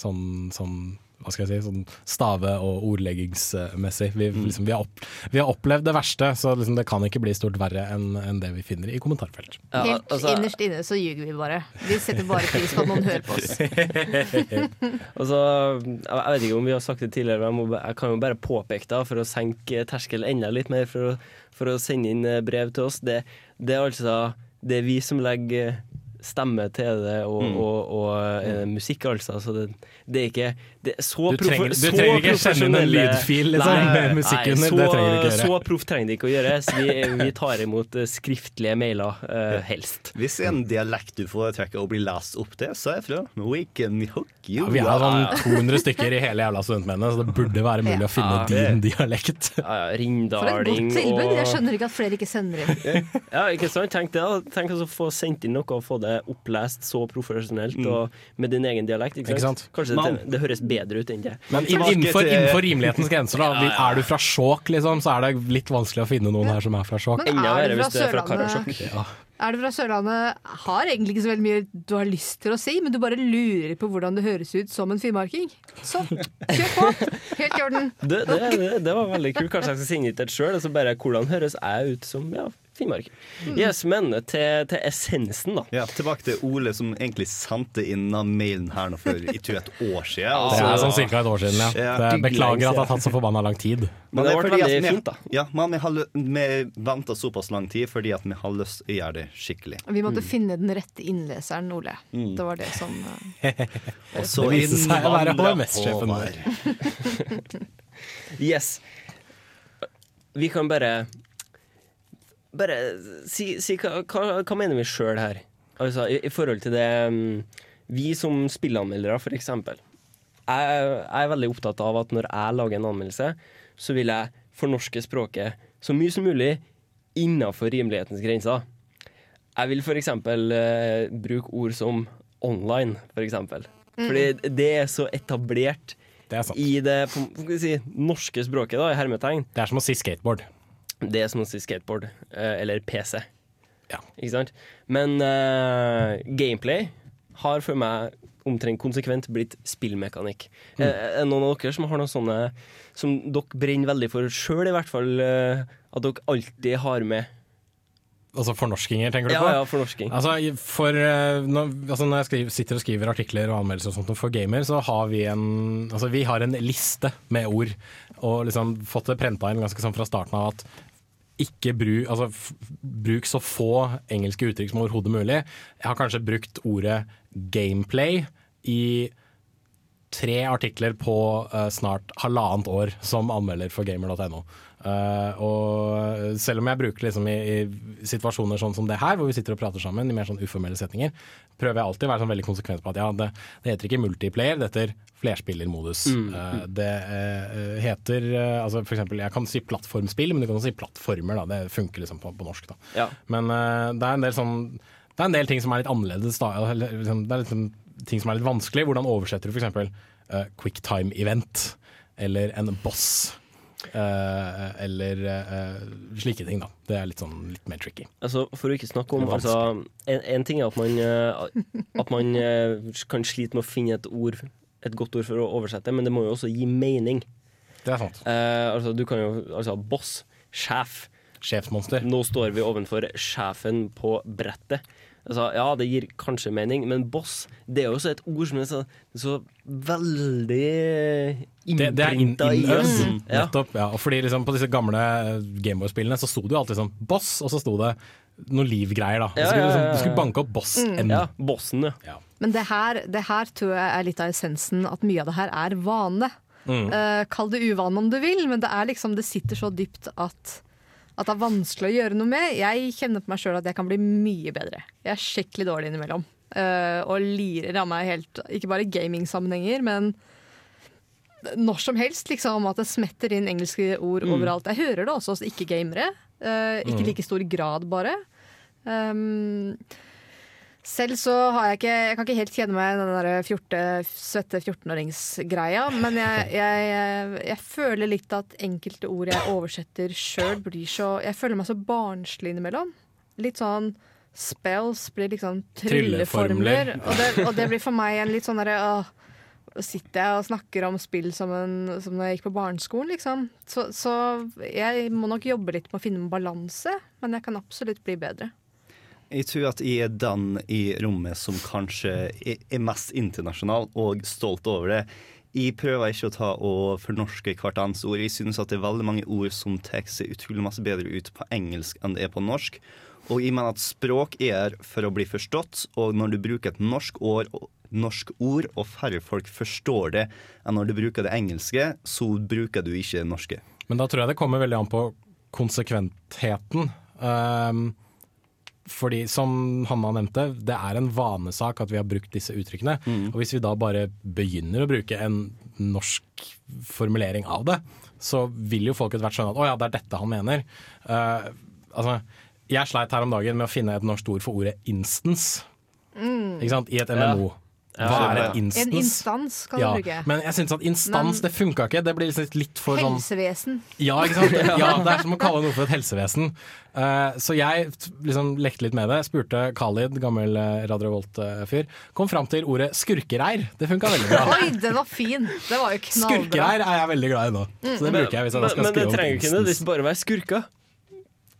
Sånn, sånn hva skal jeg si, sånn stave- og ordleggingsmessig. Vi, liksom, vi, har opp, vi har opplevd det verste, så liksom, det kan ikke bli stort verre enn en det vi finner i kommentarfelt. Helt altså- innerst inne så ljuger vi bare. Vi setter bare pris på at noen hører på oss. altså, jeg vet ikke om vi har sagt det tidligere, men jeg, må, jeg kan jo bare påpeke det for å senke terskelen enda litt mer for å, for å sende inn eh, brev til oss. Det, det er altså det er vi som legger stemme til det og, Mm. og, og eh, musikk, altså. Så det, det er ikke det er så Du trenger- du så trenger ikke sende inn en lydfil, liksom, med musikk nei, under. Så, Det trenger du ikke gjøre. Så proff trenger det ikke å gjøre. Så vi, vi tar imot eh, skriftlige mailer, uh, helst. Hvis en dialekt du får trekke Og bli lest opp til, så er jeg fra. We can hook you. Ja, vi har sånn 200 stykker i hele jævla studentmennet, så det burde være mulig å finne Ja. din dialekt. Ja, ja, For et godt tilbud. Jeg skjønner ikke at flere ikke sender inn. Ja, ikke sant? Tenk det da. Tenk altså å få sendt inn noe og få det opplest så profesjonelt Mm. og med din egen dialekt. Ikke Ikke sant? sant? Kanskje det, det høres bedre ut enn det. Men innenfor, innenfor rimelighetens grenser, da. Er du fra Skjåk, liksom, så er det litt vanskelig å finne noen her som er fra Skjåk. Men er du fra Sørlandet? Ja. Er du fra Sørlandet, har egentlig ikke så veldig mye du har lyst til å si, men du bare lurer på hvordan det høres ut som en finnmarking. Så kjør på! Helt i orden. Det, det, det, det var veldig kult. Kanskje jeg skal sende ut et sjøl. så bare hvordan høres jeg ut som ja, Finnmark? Mm. Yes, men til, til essensen, da. Ja, tilbake til Ole som egentlig sendte inn av mailen her nå for I et år siden. Det er sånn cirka et år siden, ja. Det, beklager at det har tatt så forbanna lang tid. Men det er ble veldig fint, da. Ja, men vi, har vi venta såpass lang tid fordi at vi har lyst til å gjøre det skikkelig. Vi måtte finne den rette innleseren, Ole. Mm. Det var det som eh, Og så Det viste seg å være HMS-sjefen vår. Yes. Vi kan bare Bare si, si hva, hva, hva mener vi sjøl her? Altså, i, I forhold til det mm, Vi som spillanmeldere, for eksempel. Jeg, jeg er veldig opptatt av at når jeg lager en anmeldelse, så vil jeg fornorske språket så mye som mulig innafor rimelighetens grenser. Jeg vil for eksempel eh, bruke ord som online, for eksempel. Fordi det er så etablert i det på, hva skal si, norske språket, da, i hermetegn. Det er som å si skateboard. Det er som å si skateboard, eh, eller PC. Ikke sant? Men uh, gameplay har for meg omtrent konsekvent blitt spillmekanikk. Mm. Eh, Er det noen av dere som har noen sånne som dere brenner veldig for sjøl, i hvert fall? at dere alltid har med Altså fornorskinger, tenker du Ja, på? ja, fornorsking. Altså, for, når, altså når jeg skriver, sitter og skriver artikler og anmeldelser og sånt for gamer, så har vi en, altså vi har en liste med ord, og liksom fått det prenta inn ganske sånn fra starten av at ikke bruk, altså, bruk så få engelske uttrykk som overhodet mulig. Jeg har kanskje brukt ordet gameplay i tre artikler på uh, snart halvannet år som anmelder for gamer.no. Eh, og selv om jeg bruker liksom i, i situasjoner sånn som det her, hvor vi sitter og prater sammen i mer sånn uformelle setninger, prøver jeg alltid å være sånn veldig konsekvent på at ja, det, det heter ikke multiplayer, det heter flerspillermodus. Mm, mm. det uh, heter altså for eksempel, Jeg kan si plattformspill, men du kan også si plattformer. Da. Det funker liksom på, på norsk. Ja. Men det er en del sånn Det er en del ting som er litt annerledes. Da. Eller, liksom, Det er liksom ting som er litt vanskelig. Hvordan oversetter du f.eks. Uh, quicktime event? Eller en boss? Eh, eller eh, slike ting, da. Det er litt sånn litt mer tricky. Altså, for å ikke snakke om altså, en, en ting er at man, eh, at man kan slite med å finne et ord et godt ord for å oversette, men det må jo også gi mening. Det er sant. Eh, altså, du kan jo Altså, boss, sjef. Sjefsmonster. Nå står vi ovenfor sjefen på brettet. Altså, ja, det gir kanskje mening, men boss det er jo også et ord som er så, så veldig Det, det er inn, innprinta i oss. innøvd. Ja. Nettopp. Ja. Og fordi liksom på disse gamle Gameboy-spillene så sto det jo alltid sånn boss, og så sto det noe livgreier, da. Du skulle, liksom, ja, ja. du skulle banke opp boss mm. Ja, bossen, ja. Men det her, det her tror jeg er litt av essensen, at mye av det her er vane. Mm. Uh, kall det uvane om du vil, men det er liksom Det sitter så dypt at at det er vanskelig å gjøre noe med. Jeg kjenner på meg sjøl at jeg kan bli mye bedre. Jeg er skikkelig dårlig innimellom. Uh, og lirer av meg helt, ikke bare i gamingsammenhenger, men når som helst. liksom At det smetter inn engelske ord Mm. overalt. Jeg hører det også hos ikke-gamere. Uh, ikke i like stor grad, bare. Um, selv så har jeg ikke Jeg kan ikke helt kjenne meg i den der 14, svette 14-åringsgreia, men jeg, jeg, jeg føler litt at enkelte ord jeg oversetter sjøl, blir så Jeg føler meg så barnslig innimellom. Litt sånn spells blir liksom trylleformler. Og det, og det blir for meg en litt sånn derre sitter jeg og snakker om spill som, en, som da jeg gikk på barneskolen, liksom. Så, så jeg må nok jobbe litt med å finne en balanse, men jeg kan absolutt bli bedre. Jeg tror at jeg er den i rommet som kanskje er mest internasjonal og stolt over det. Jeg prøver ikke å ta og fornorske hvert annet ord. Jeg synes at det er veldig mange ord som tar seg utrolig masse bedre ut på engelsk enn det er på norsk. Og jeg mener at språk er for å bli forstått, og når du bruker et norsk ord, norsk ord og færre folk forstår det enn når du bruker det engelske, så bruker du ikke det norske. Men da tror jeg det kommer veldig an på konsekventheten. Um, fordi som Hanna nevnte, det er en vanesak at vi har brukt disse uttrykkene. Og hvis vi da bare begynner å bruke en norsk formulering av det, så vil jo folk etter hvert skjønne at å ja, det er dette han mener. Uh, altså, jeg sleit her om dagen med å finne et norsk ord for ordet instance. Mm. Ikke sant? I et MMO. Hva er et instans? En instans kan ja, du bruke. Men jeg syns at instans, Men- det funka ikke. Det blir liksom litt for sånn Helsevesen. ja, ikke sant? Ja, det er som å kalle noe for et helsevesen. Uh, så jeg liksom lekte litt med det. Spurte Khalid, gammel uh, Radio Volt-fyr. Kom fram til ordet skurkereir. Det funka veldig bra. Oi, den var fin! Det var jo knallbra. Skurkereir er jeg veldig glad i nå. Så det bruker jeg hvis jeg da men, skal men det skrive om trenger jo ikke instance. nødvendigvis bare være skurka.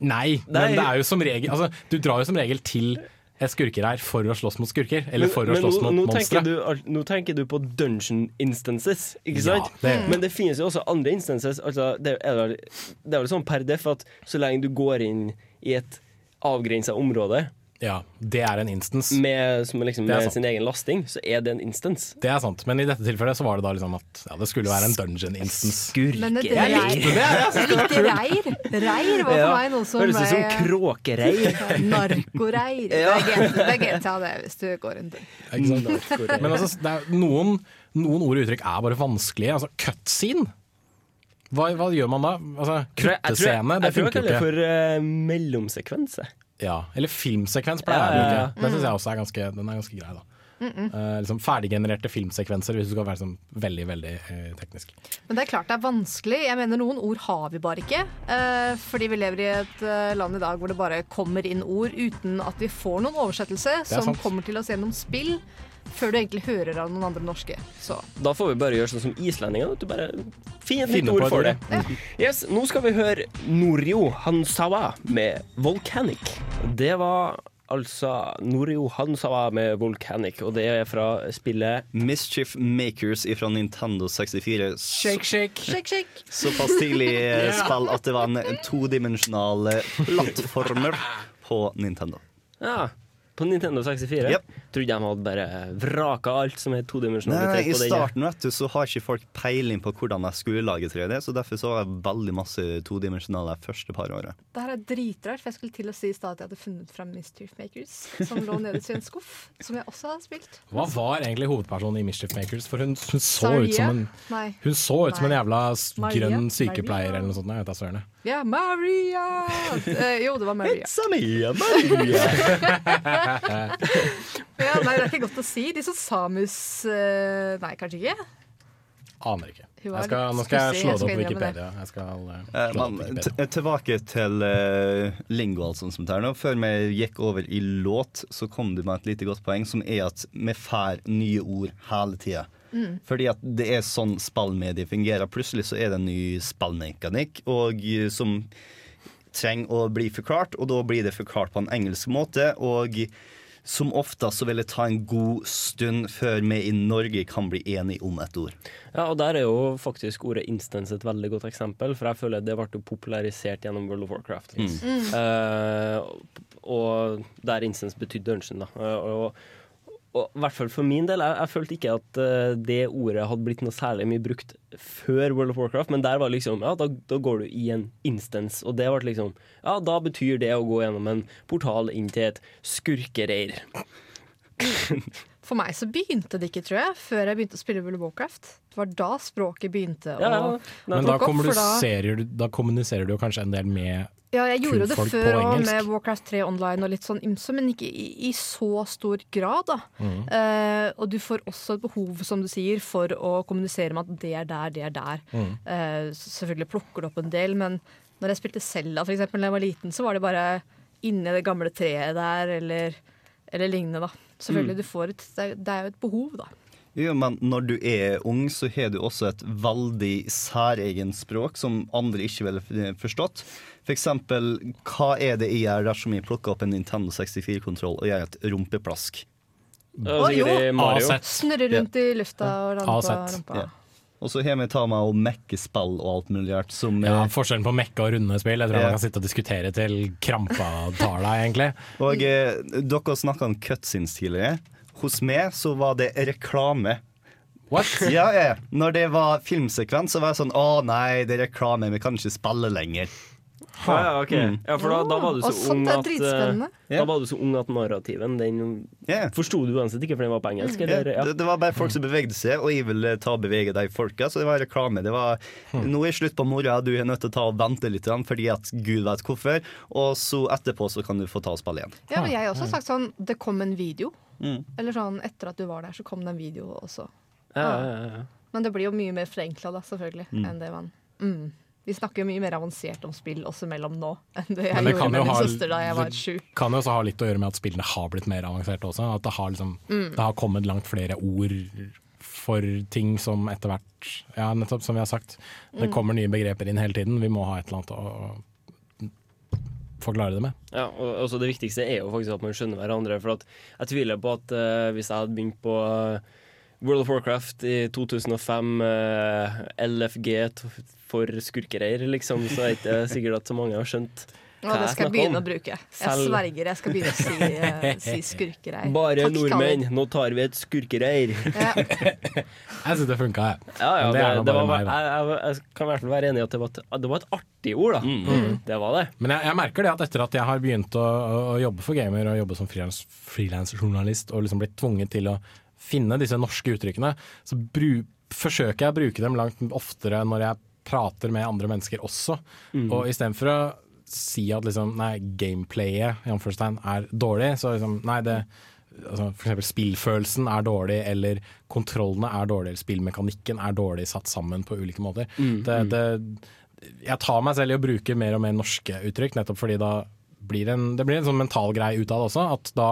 Nei, Nei. men det er jo som regel altså, Du drar jo som regel til et skurkereir for å slåss mot skurker. Eller Men- for å slåss nå, mot nå monstre. tenker, du, nå tenker du på dungeon instances, ikke Ja, det- Men det finnes jo også andre instances. Altså, det er vel sånn per def at så lenge du går inn i et avgrensa område Ja, det er en instance. med, som er liksom, med sin egen lasting, så er det en instance. Det er sant, men i dette tilfellet så var det da liksom at ja, det skulle være en dungeon instance. Men et Jeg likte det, jeg det likte reir. Reir var for Ja, meg noe som Høres ut som kråkereir. Narkoreir. Ja. Det er det GTA, det, hvis du går en tur. Men altså, det er noen, noen ord og uttrykk er bare vanskelige. Altså, cutscene. Hva, hva gjør man da? Altså, Jeg tror funker Kuttescene, det jeg tror jeg kaller det for uh, mellomsekvense. Ja, eller filmsekvens pleier jeg å bruke. ja. Det syns jeg også er ganske, den er ganske grei. da Mm -mm. Uh, liksom Ferdiggenererte filmsekvenser, hvis du skal være sånn veldig veldig uh, teknisk. Men det er klart det er vanskelig. Jeg mener Noen ord har vi bare ikke. Uh, fordi vi lever i et land i dag hvor det bare kommer inn ord uten at vi får noen oversettelse som sant. kommer til oss gjennom spill, før du egentlig hører av noen andre norske. Så Da får vi bare gjøre sånn som islendingene. At du bare finner et nytt ord for det. det. Yes, nå skal vi høre Norio Hansawa med Volcanic. Det var altså Norio Hansawa med Volcanic, og det er fra spillet Mischief Makers fra Nintendo 64. Shake, shake. Shake, shake. Såpass tidlig spill at det var en todimensjonal plattformer på Nintendo. Ja, på Nintendo 64. Trodde de hadde bare vraka alt som er Nei, todimensjonalitet nei, I på starten vet du, så har ikke folk peiling på hvordan de skulle lage 3D, så derfor så var det veldig masse todimensjonale første par året. Det her er dritrart, for jeg skulle til å si i stad at jeg hadde funnet fram Mischief Makers, som lå nederst i en skuff, som jeg også har spilt. Hva var egentlig hovedpersonen i Mischief Makers? For hun, hun så Saria? ut som en Nei. Hun så ut som en jævla Maria? grønn sykepleier Maria? eller noe sånt. Jeg vet da søren. Ja, Maria! Eh, jo, det var Maria. It's a Maria, Maria. Ja, nei, det er ikke godt å si. De som Samus eh, Nei, kanskje ikke? Aner ikke. Jeg skal, nå skal jeg slå det opp på. Wikipedia. Jeg skal uh, Eh, på men Wikipedia. tilbake til uh, lingo, som det nå. Før vi gikk over i låt, så kom du med et lite godt poeng, som er at vi får nye ord hele tida. Mm. Fordi at det er sånn spillmediet fungerer. Plutselig så er det en ny spillmekanikk og, eh, som trenger å bli forklart, og da blir det forklart på en engelsk måte. Og som ofte så vil det ta en god stund før vi i Norge kan bli enige om et ord. Ja, og der er jo faktisk ordet instance et veldig godt eksempel, for jeg føler det ble popularisert gjennom World of Warcraft. Liksom. Mm. Uh, og der instance betydde dungeon, da. Uh, og, Og i hvert fall for min del, jeg, jeg følte ikke at uh, det ordet hadde blitt noe særlig mye brukt før World of Warcraft, men der var liksom Ja, da, da går du i en instance, og det ble liksom Ja, da betyr det å gå gjennom en portal inn til et skurkereir. For meg så begynte det ikke, tror jeg, før jeg begynte å spille World of Warcraft. Det var da språket begynte å Men da opp, da- kommuniserer, du, da kommuniserer du jo kanskje en del med Ja, jeg gjorde det før òg, med Warcraft 3 online og litt sånn ymse, men ikke i, i så stor grad, da. Mm. Eh, og du får også et behov, som du sier, for å kommunisere med at det er der, det er der. Mm. Eh, selvfølgelig plukker det opp en del, men når jeg spilte Selda eksempel, da jeg var liten, så var det bare inni det gamle treet der, eller, eller lignende, da. Selvfølgelig, Mm. du får et, det det er jo et behov, da. Jo, men når du er ung, så har du også et veldig særegent språk som andre ikke ville forstått. For eksempel, hva er det jeg gjør dersom jeg plukker opp en Nintendo 64-kontroll og gjør et rumpeplask? Å, jo! Snurre rundt i lufta og lande på rumpa. Ja. Og så har vi ta med å mekke spill og alt mulig rart som ja, Forskjellen på mekke og runde spill. Jeg tror Ja. man kan sitte og diskutere til krampa tar deg, egentlig. Og eh, dere snakka om cutscenes tidligere. Hos meg så var det reklame. What? Ja, ja. Når det var filmsekvens, så var jeg sånn Å nei, det er reklame, vi kan ikke spille lenger. Ha. ja, ok. Mm. ja, for da, da var du så oh, ung at eh, Da var du så ung at narrativen Den forsto du uansett ikke, for den var på engelsk. Eller? Ja, Ja. det, det var bare folk som bevegde seg, og jeg ville ta og bevege de folka. Så det var reklame. Det var Nå er slutt på moroa, du er nødt til å ta og vente litt, fordi at gud vet hvorfor. Og så etterpå så kan du få ta og spille igjen. Ja, men jeg har også sagt sånn Det kom en video. Mm. Eller sånn etter at du var der, så kom det en video også. Ja, ja, ja. Men det blir jo mye mer forenkla, da, selvfølgelig, Mm. enn det man mm. Vi snakker jo mye mer avansert om spill også mellom nå enn det jeg det gjorde med min ha- søster da jeg var det kan jo også ha litt å gjøre med at spillene har blitt mer avanserte også. At det har, liksom, Mm. det har kommet langt flere ord for ting som etter hvert Ja, nettopp, som vi har sagt. Det Mm. kommer nye begreper inn hele tiden. Vi må ha et eller annet å forklare det med. Ja, og også Det viktigste er jo faktisk at man skjønner hverandre. For jeg tviler på at uh, hvis jeg hadde begynt på eh, World of Warcraft i 2005, uh, LFG for skurkereir, liksom, så er det ikke sikkert at så mange har skjønt Og det skal jeg begynne å bruke. Jeg Selv- sverger, jeg skal begynne å si, uh, si skurkereir. Bare Takk, nordmenn, nå tar vi et skurkereir. Jeg syns det funka, jeg. Ja, ja, det, det det var, meg, jeg, jeg, jeg kan i hvert fall være enig i at det var et, det var et artig ord, da. Mm. Det var det. Men jeg, jeg merker det at etter at jeg har begynt å, å, å jobbe for gamer og jobbe som frilans- frilansjournalist og liksom blitt tvunget til å finne disse norske uttrykkene, så bru, forsøker jeg å bruke dem langt oftere når jeg prater med andre mennesker også. Mm. Og istedenfor å si at liksom, nei, gameplayet i er dårlig, så liksom, nei, det altså, For eksempel spillfølelsen er dårlig, eller kontrollene er dårlige, eller spillmekanikken er dårlig satt sammen på ulike måter. Mm, Det, mm. det, jeg tar meg selv i å bruke mer og mer norske uttrykk, nettopp fordi da blir det en, det blir en sånn mental greie ut av det også, at da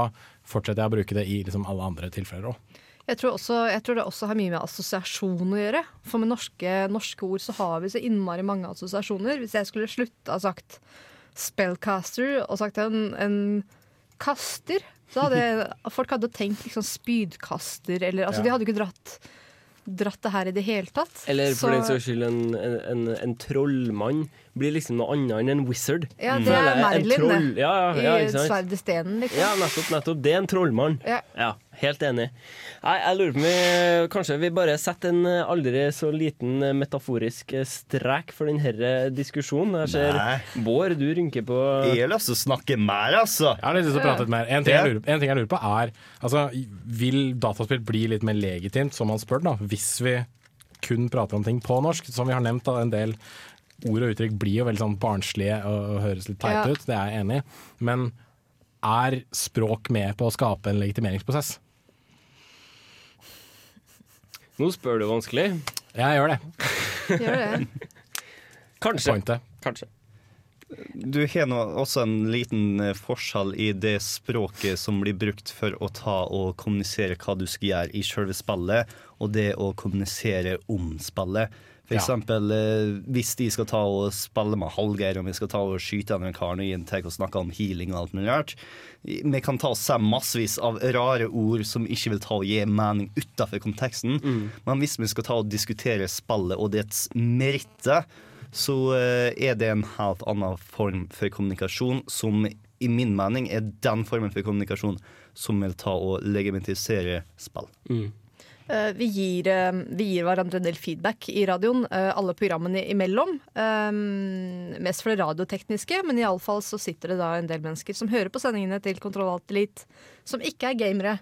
fortsetter jeg å bruke det i liksom alle andre tilfeller òg. Jeg tror, også, jeg tror det også har mye med assosiasjon å gjøre. For med norske, norske ord så har vi så innmari mange assosiasjoner. Hvis jeg skulle slutta sagt spellcaster og sagt en, en kaster, så hadde folk hadde tenkt liksom spydkaster eller Altså, Ja. de hadde ikke dratt, dratt det her i det hele tatt. Eller for Så- den saks skyld en, en, en, en trollmann blir liksom noe annet enn en wizard. Ja, det er. Merlin, troll- det. Ja, ja, ja, I ikke sant? Sverd i stenen, liksom. Ja, nettopp, nettopp. Det er en trollmann. Ja. helt enig. Nei, jeg lurer på om vi kanskje vi bare setter en aldri så liten metaforisk strek for denne diskusjonen. Jeg ser Nei. Bård, du rynker på Jeg har lyst til å snakke mer, altså. Jeg har lyst til å prate litt mer. En ting, jeg lurer, en ting jeg lurer på er altså, Vil dataspill bli litt mer legitimt, som man spør, da, hvis vi kun prater om ting på norsk? Som vi har nevnt, da, en del ord og uttrykk blir jo veldig sånn barnslige og, og høres litt teite Ja. ut, det er jeg enig i. Men er språk med på å skape en legitimeringsprosess? Nå spør du vanskelig. Jeg gjør det. Gjør det. Kanskje. Pointet. Kanskje. Du har nå også en liten eh, forskjell i det språket som blir brukt for å ta og kommunisere hva du skal gjøre i selve spillet, og det å kommunisere om spillet. For Ja. eh, hvis de skal ta og spille med Hallgeir, og vi skal ta og skyte en kar og tek og snakke om healing og alt mulig rart. Vi kan ta og se massevis av rare ord som ikke vil ta og gi mening utenfor konteksten. Men hvis vi skal ta og diskutere spillet og dets meritter, så eh, er det en helt annen form for kommunikasjon som i min mening er den formen for kommunikasjon som vil ta og legitimisere spill. Eh, vi, gir, eh, vi gir hverandre en del feedback i radioen, eh, alle programmene imellom. Eh, mest for det radiotekniske, men iallfall så sitter det da en del mennesker som hører på sendingene til Kontroll Alt Elite, som ikke er gamere.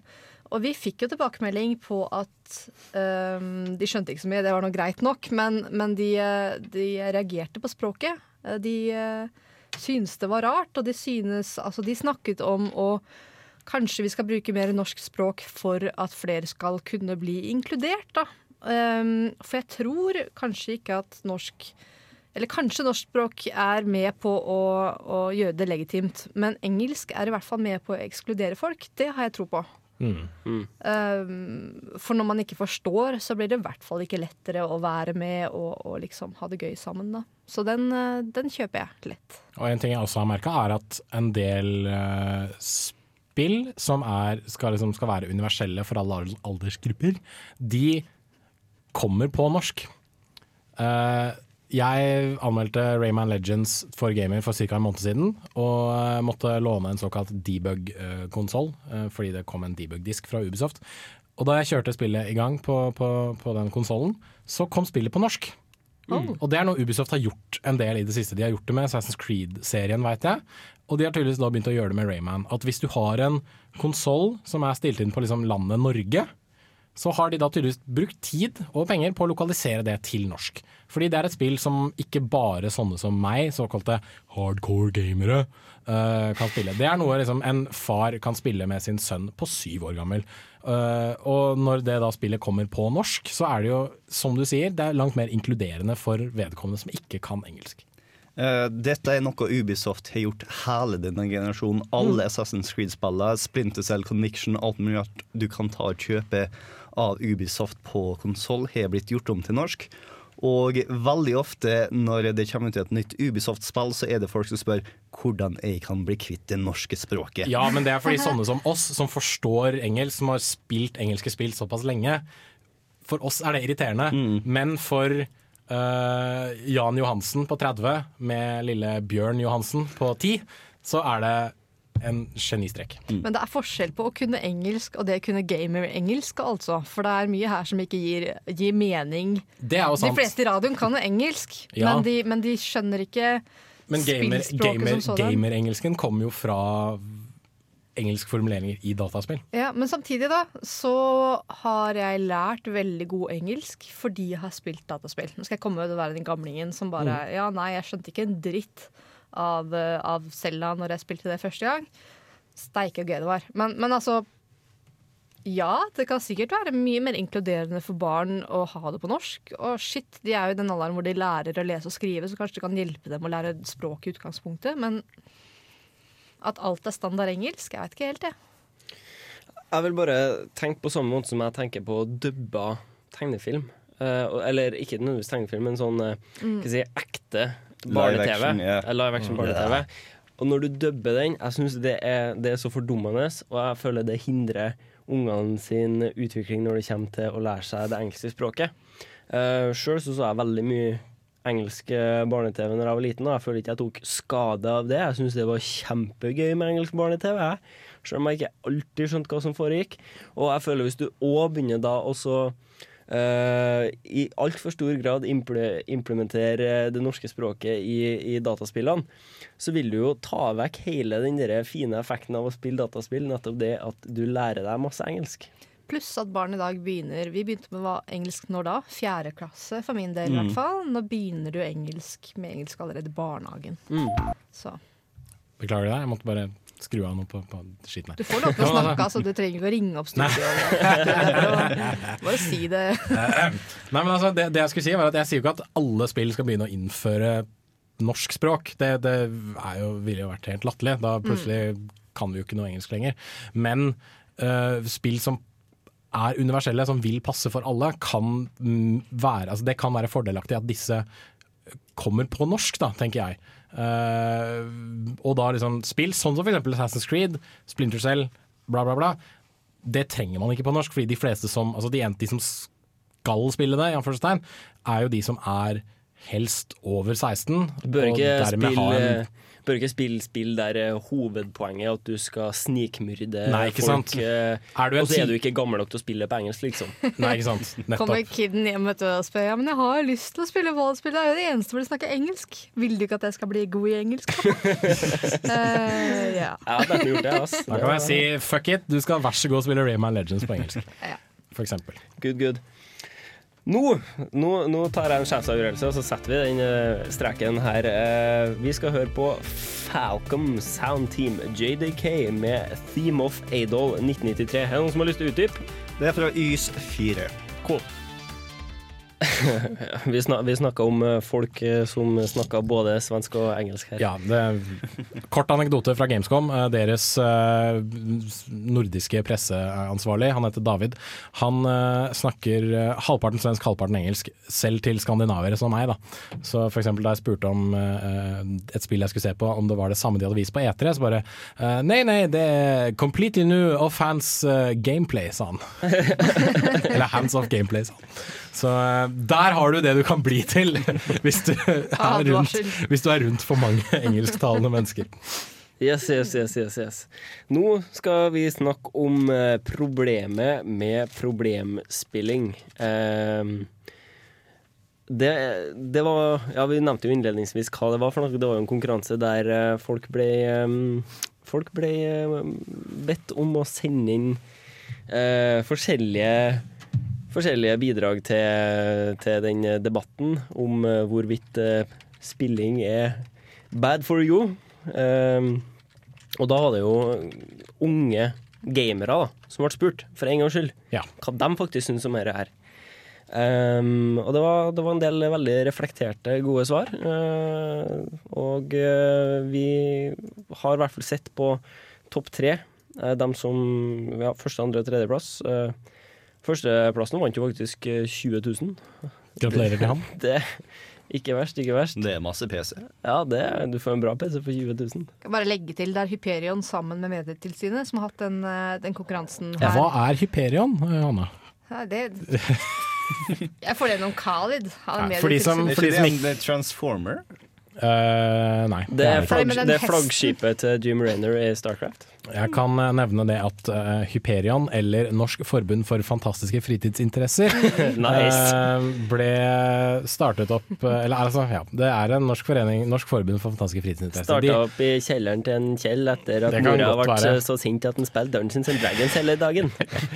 Og vi fikk jo tilbakemelding på at um, de skjønte ikke så mye, det var nå greit nok, men, men de, eh, de reagerte på språket. Eh, De uh, syntes det var rart, og de synes Altså, de snakket om å Kanskje vi skal bruke mer norsk språk for at flere skal kunne bli inkludert, da. Um, for jeg tror kanskje ikke at norsk Eller kanskje norsk språk er med på å, å gjøre det legitimt, men engelsk er i hvert fall med på å ekskludere folk. Det har jeg tro på. Um, for når man ikke forstår, så blir det i hvert fall ikke lettere å være med og, og liksom ha det gøy sammen. Da. Så den, eh, den kjøper jeg lett. Og en ting jeg også har merka, er at en del eh, spill som er, skal, liksom, skal være universelle for alle aldersgrupper, de kommer på norsk. Uh, jeg anmeldte Rayman Legends for gamer for ca. en måned siden, og eh, måtte låne en såkalt debug-konsoll, eh, fordi det kom en debug-disk fra Ubisoft. Og da jeg kjørte spillet i gang på, på, på den konsollen, så kom spillet på norsk. Oh. Og det er noe Ubisoft har gjort en del i det siste. De har gjort det med Assassin's Creed-serien, veit jeg. Og de har tydeligvis da begynt å gjøre det med Rayman. At hvis du har en konsoll som er stilt inn på liksom landet Norge, så har de da tydeligvis brukt tid og penger på å lokalisere det til norsk. Fordi det er et spill som ikke bare sånne som meg, såkalte hardcore gamere, eh, kan spille. Det er noe liksom en far kan spille med sin sønn på syv år gammel. Eh, og når det da spillet kommer på norsk, så er det jo, som du sier, det er langt mer inkluderende for vedkommende som ikke kan engelsk. Uh, dette er noe Ubisoft har gjort hele denne generasjonen. Alle Assassin's Creed-spillene, Splinter Cell Conviction, alt mulig du kan ta og kjøpe av Ubisoft på konsoll, har blitt gjort om til norsk. Og veldig ofte når det kommer ut et nytt Ubisoft-spill, så er det folk som spør hvordan jeg kan bli kvitt det norske språket. Ja, men det er fordi sånne som oss, som forstår engelsk, som har spilt engelske spill såpass lenge, for oss er det irriterende. Men for Uh, Jan Johansen på 30 med lille Bjørn Johansen på 10, så er det en genistrek. Men det er forskjell på å kunne engelsk og det å kunne gamer-engelsk, altså. For det er mye her som ikke gir, gir mening. Det er jo sant. De fleste i radioen kan jo engelsk, Ja. men, de, men de skjønner ikke Men gamer- spillspråket gamer- som sådan. gamer-engelsken kommer jo fra engelske formuleringer i dataspill. Ja, Men samtidig da, så har jeg lært veldig god engelsk fordi jeg har spilt dataspill. Nå skal jeg komme og være den gamlingen som bare Mm. Ja, nei, jeg skjønte ikke en dritt av, eh, av Zelda når jeg spilte det første gang. Steike gøy det var. Men, men altså Ja, det kan sikkert være mye mer inkluderende for barn å ha det på norsk. Og shit, de er jo i den alderen hvor de lærer å lese og skrive, så kanskje det kan hjelpe dem å lære språk i utgangspunktet. Men at alt er standard engelsk, jeg vet ikke helt, jeg. Jeg vil bare tenke på samme måte som jeg tenker på dubba tegnefilm. Eh, eller ikke nødvendigvis tegnefilm, men sånn eh, Mm. si, ekte barne-TV. Eh, Live action Mm. barne-TV. Og når du dubber den, jeg syns det, det er så fordummende, og jeg føler det hindrer ungene sin utvikling når det kommer til å lære seg det engelske språket. Uh, Sjøl så, så jeg veldig mye engelsk eh, barne-TV når jeg var liten, og jeg føler ikke jeg tok skade av det. Jeg syns det var kjempegøy med engelsk barne-TV. Selv om jeg ikke alltid skjønte hva som foregikk. Og jeg føler hvis du òg begynner da også eh, i altfor stor grad imple implementere det norske språket i, i dataspillene, så vil du jo ta vekk hele den der fine effekten av å spille dataspill, nettopp det at du lærer deg masse engelsk. Pluss at barn i dag begynner Vi begynte med hva engelsk når da? Fjerde klasse, for min del i Mm. hvert fall. Nå begynner du engelsk med engelsk allerede i barnehagen. Så Beklager det, jeg måtte bare skru av noe på, på skitten her. du får lov til å snakke, altså. Du trenger ikke å ringe opp studio. Bare si det. Nei, men altså, det, det jeg skulle si var at jeg sier jo ikke at alle spill skal begynne å innføre norsk språk. Det, det er jo, ville jo vært helt latterlig. Da plutselig kan vi jo ikke noe engelsk lenger. Men uh, spill som er universelle, som vil passe for alle, kan mm, være altså Det kan være fordelaktig at disse kommer på norsk, da, tenker jeg. Eh, og da liksom spill sånn som for eksempel Assassin's Creed, Splinter Cell, bla, bla, bla. Det trenger man ikke på norsk, fordi de fleste som, altså de, de som skal spille det, i anførselstegn, er jo de som er helst over 16. Du Bør og ikke spille, bør ikke spille spill der eh, hovedpoenget er at du skal snikmyrde Nei, ikke folk. sant. eh, Er du en og så er du ikke gammel nok til å spille på engelsk, liksom. Nei, ikke sant. Nettopp. Kommer kiden hjem vet du, og spør Ja, men jeg har lyst til å spille voldsspill. Det er jo det eneste hvor de snakker engelsk. Vil du ikke at jeg skal bli god i engelsk? Eh, ja. det hadde ikke gjort ass. Da kan jeg si fuck it, du skal vær så god spille Rayman Legends på engelsk. Ja. For eksempel. Good, good. Nå, nå, nå tar jeg en sjefsavgjørelse, og så setter vi den eh, streken her. Eh, vi skal høre på Falcom Sound Team JDK med Theme of Adol 1993. Er det noen som har lyst til å utdype? Det er fra Ys 4. Cool. vi, snak, vi snakka om eh, folk eh, som snakka både svensk og engelsk her. Ja, det, kort anekdote fra Gamescom. Eh, Deres nordiske presseansvarlig, han heter David, han snakker halvparten svensk, halvparten engelsk, selv til skandinaviere som meg. da. Så for eksempel da jeg spurte om et spill jeg skulle se på, om det var det samme de hadde vist på E3, så bare Nei, nei, det er completely new of hands gameplay, sa han. Eller hands of gameplay, sa han. Så eh, der har du det du kan bli til hvis du er rundt, hvis du er rundt for mange engelsktalende mennesker. Yes, yes, yes, yes, yes. Nå skal vi snakke om eh, problemet med problemspilling. Um, det, det var Ja, vi nevnte jo innledningsvis hva det var for noe. Det var jo en konkurranse der eh, folk ble ehm, Folk ble eh, bedt om å sende inn uh, forskjellige forskjellige bidrag til, til den debatten om eh, hvorvidt eh, spilling er bad for you. Um, og da var det jo unge gamere da, som ble spurt, for en gangs skyld, hva de faktisk syns om dette her. Um, og det var, det var en del veldig reflekterte, gode svar. Uh, og uh, vi har i hvert fall sett på topp tre, uh, dem som ja, første, andre og tredjeplass. Uh, Førsteplassen vant jo faktisk eh, 20 000. Gratulerer til ham. Det, ikke verst, ikke verst. Det er masse PC. Ja, det, er- du får en bra PC for 20 000. Kan bare legge til Det er Hyperion sammen med Medietilsynet som har hatt den, eh, den konkurransen Ja, her. hva er Hyperion, Hanne? Ja, det Jeg får det gjennom Khalid. Han er Ja, for de som- for de som ikke- Det er Transformer? Uh, nei. Det er, flagg, det er flaggskipet til Jim Rainer i Starcraft. Jeg kan eh, nevne det at uh, Hyperion, eller Norsk forbund for fantastiske fritidsinteresser, Nice. uh, ble startet opp Eller altså, ja, det er en norsk forening, Norsk forbund for fantastiske fritidsinteresser. Starta opp i kjelleren til en Kjell etter at mora ble være. så sint at han spilte Dungeons and Dragons hele dagen.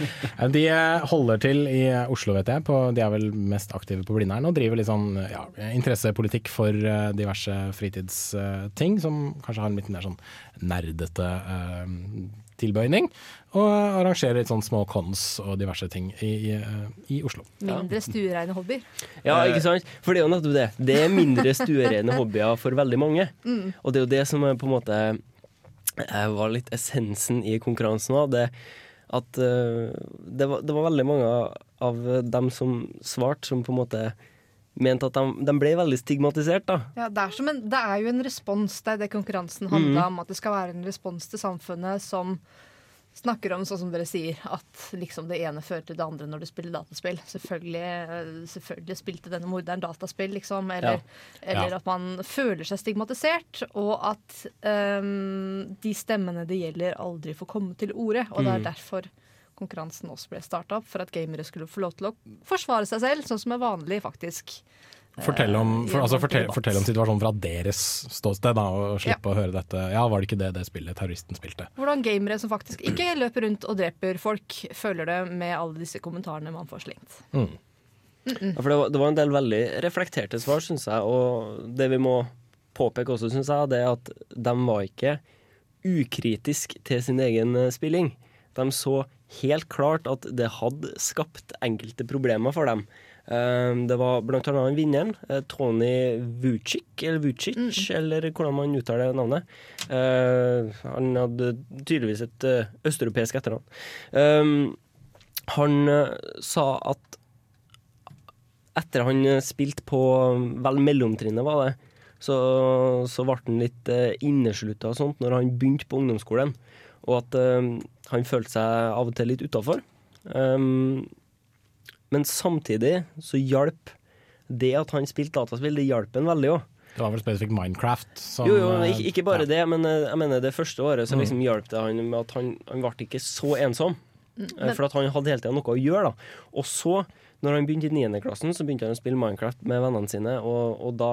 De holder til i Oslo, vet jeg. På, de er vel mest aktive på Blindern og driver litt sånn ja, interessepolitikk for diverse fritidsting, som kanskje har en litt mer sånn nerdete eh, tilbøyning. Og arrangerer litt sånn små cons og diverse ting i, i, eh, i Oslo. Mindre stuereine hobbyer. Ja, ikke sant? For det er jo nettopp det. Det er mindre stuereine hobbyer for veldig mange. Mm. Og det er jo det som er på en måte eh, var litt essensen i konkurransen òg. Det at eh, det, var, det var veldig mange av dem som svarte, som på en måte mente at de, de ble veldig stigmatisert, da. Ja, det, er en, det er jo en respons, det er det konkurransen handla mm. om. At det skal være en respons til samfunnet som snakker om, sånn som dere sier, at liksom det ene fører til det andre når du spiller dataspill. Selvfølgelig, eh, selvfølgelig spilte denne morderen dataspill, liksom. Eller, Ja. eller Ja. at man føler seg stigmatisert. Og at um, de stemmene det gjelder, aldri får komme til orde. Og det er derfor konkurransen også ble starta opp, for at gamere skulle få lov til å forsvare seg selv, sånn som er vanlig, faktisk. Fortell om, Eh, for, altså, fortell, fortell om situasjonen fra deres ståsted, da, og slippe å høre dette. Ja, var det ikke det det spillet terroristen spilte? Hvordan gamere som faktisk ikke løper rundt og dreper folk, føler det med alle disse kommentarene man får slengt. Mm. Ja, for det var, det var en del veldig reflekterte svar, syns jeg. Og det vi må påpeke også, syns jeg, det er at de var ikke ukritisk til sin egen eh, spilling. De så helt klart at det hadde skapt enkelte problemer for dem. Eh, Det var blant annet vinneren, eh, Tony Vucic, eller Vucic, eller hvordan man uttaler navnet. Eh, Han hadde tydeligvis et eh, østeuropeisk etternavn. Eh, Han eh, sa at etter han spilte på vel mellomtrinnet, var det, så, så ble han litt inneslutta og sånt når han begynte på ungdomsskolen. Og at eh, han følte seg av og til litt utafor. Um, men samtidig så hjalp det at han spilte dataspill, det hjalp han veldig òg. Det var vel spesifikt Minecraft som Jo, jo, eh, ikke, ikke bare det, men eh, jeg mener det første året så Mm. liksom hjalp det han med at han, han ble ikke så ensom. Mm, men- For at han hadde hele tida noe å gjøre. da Og så, når han begynte i 9. klassen, så begynte han å spille Minecraft med vennene sine, og, og da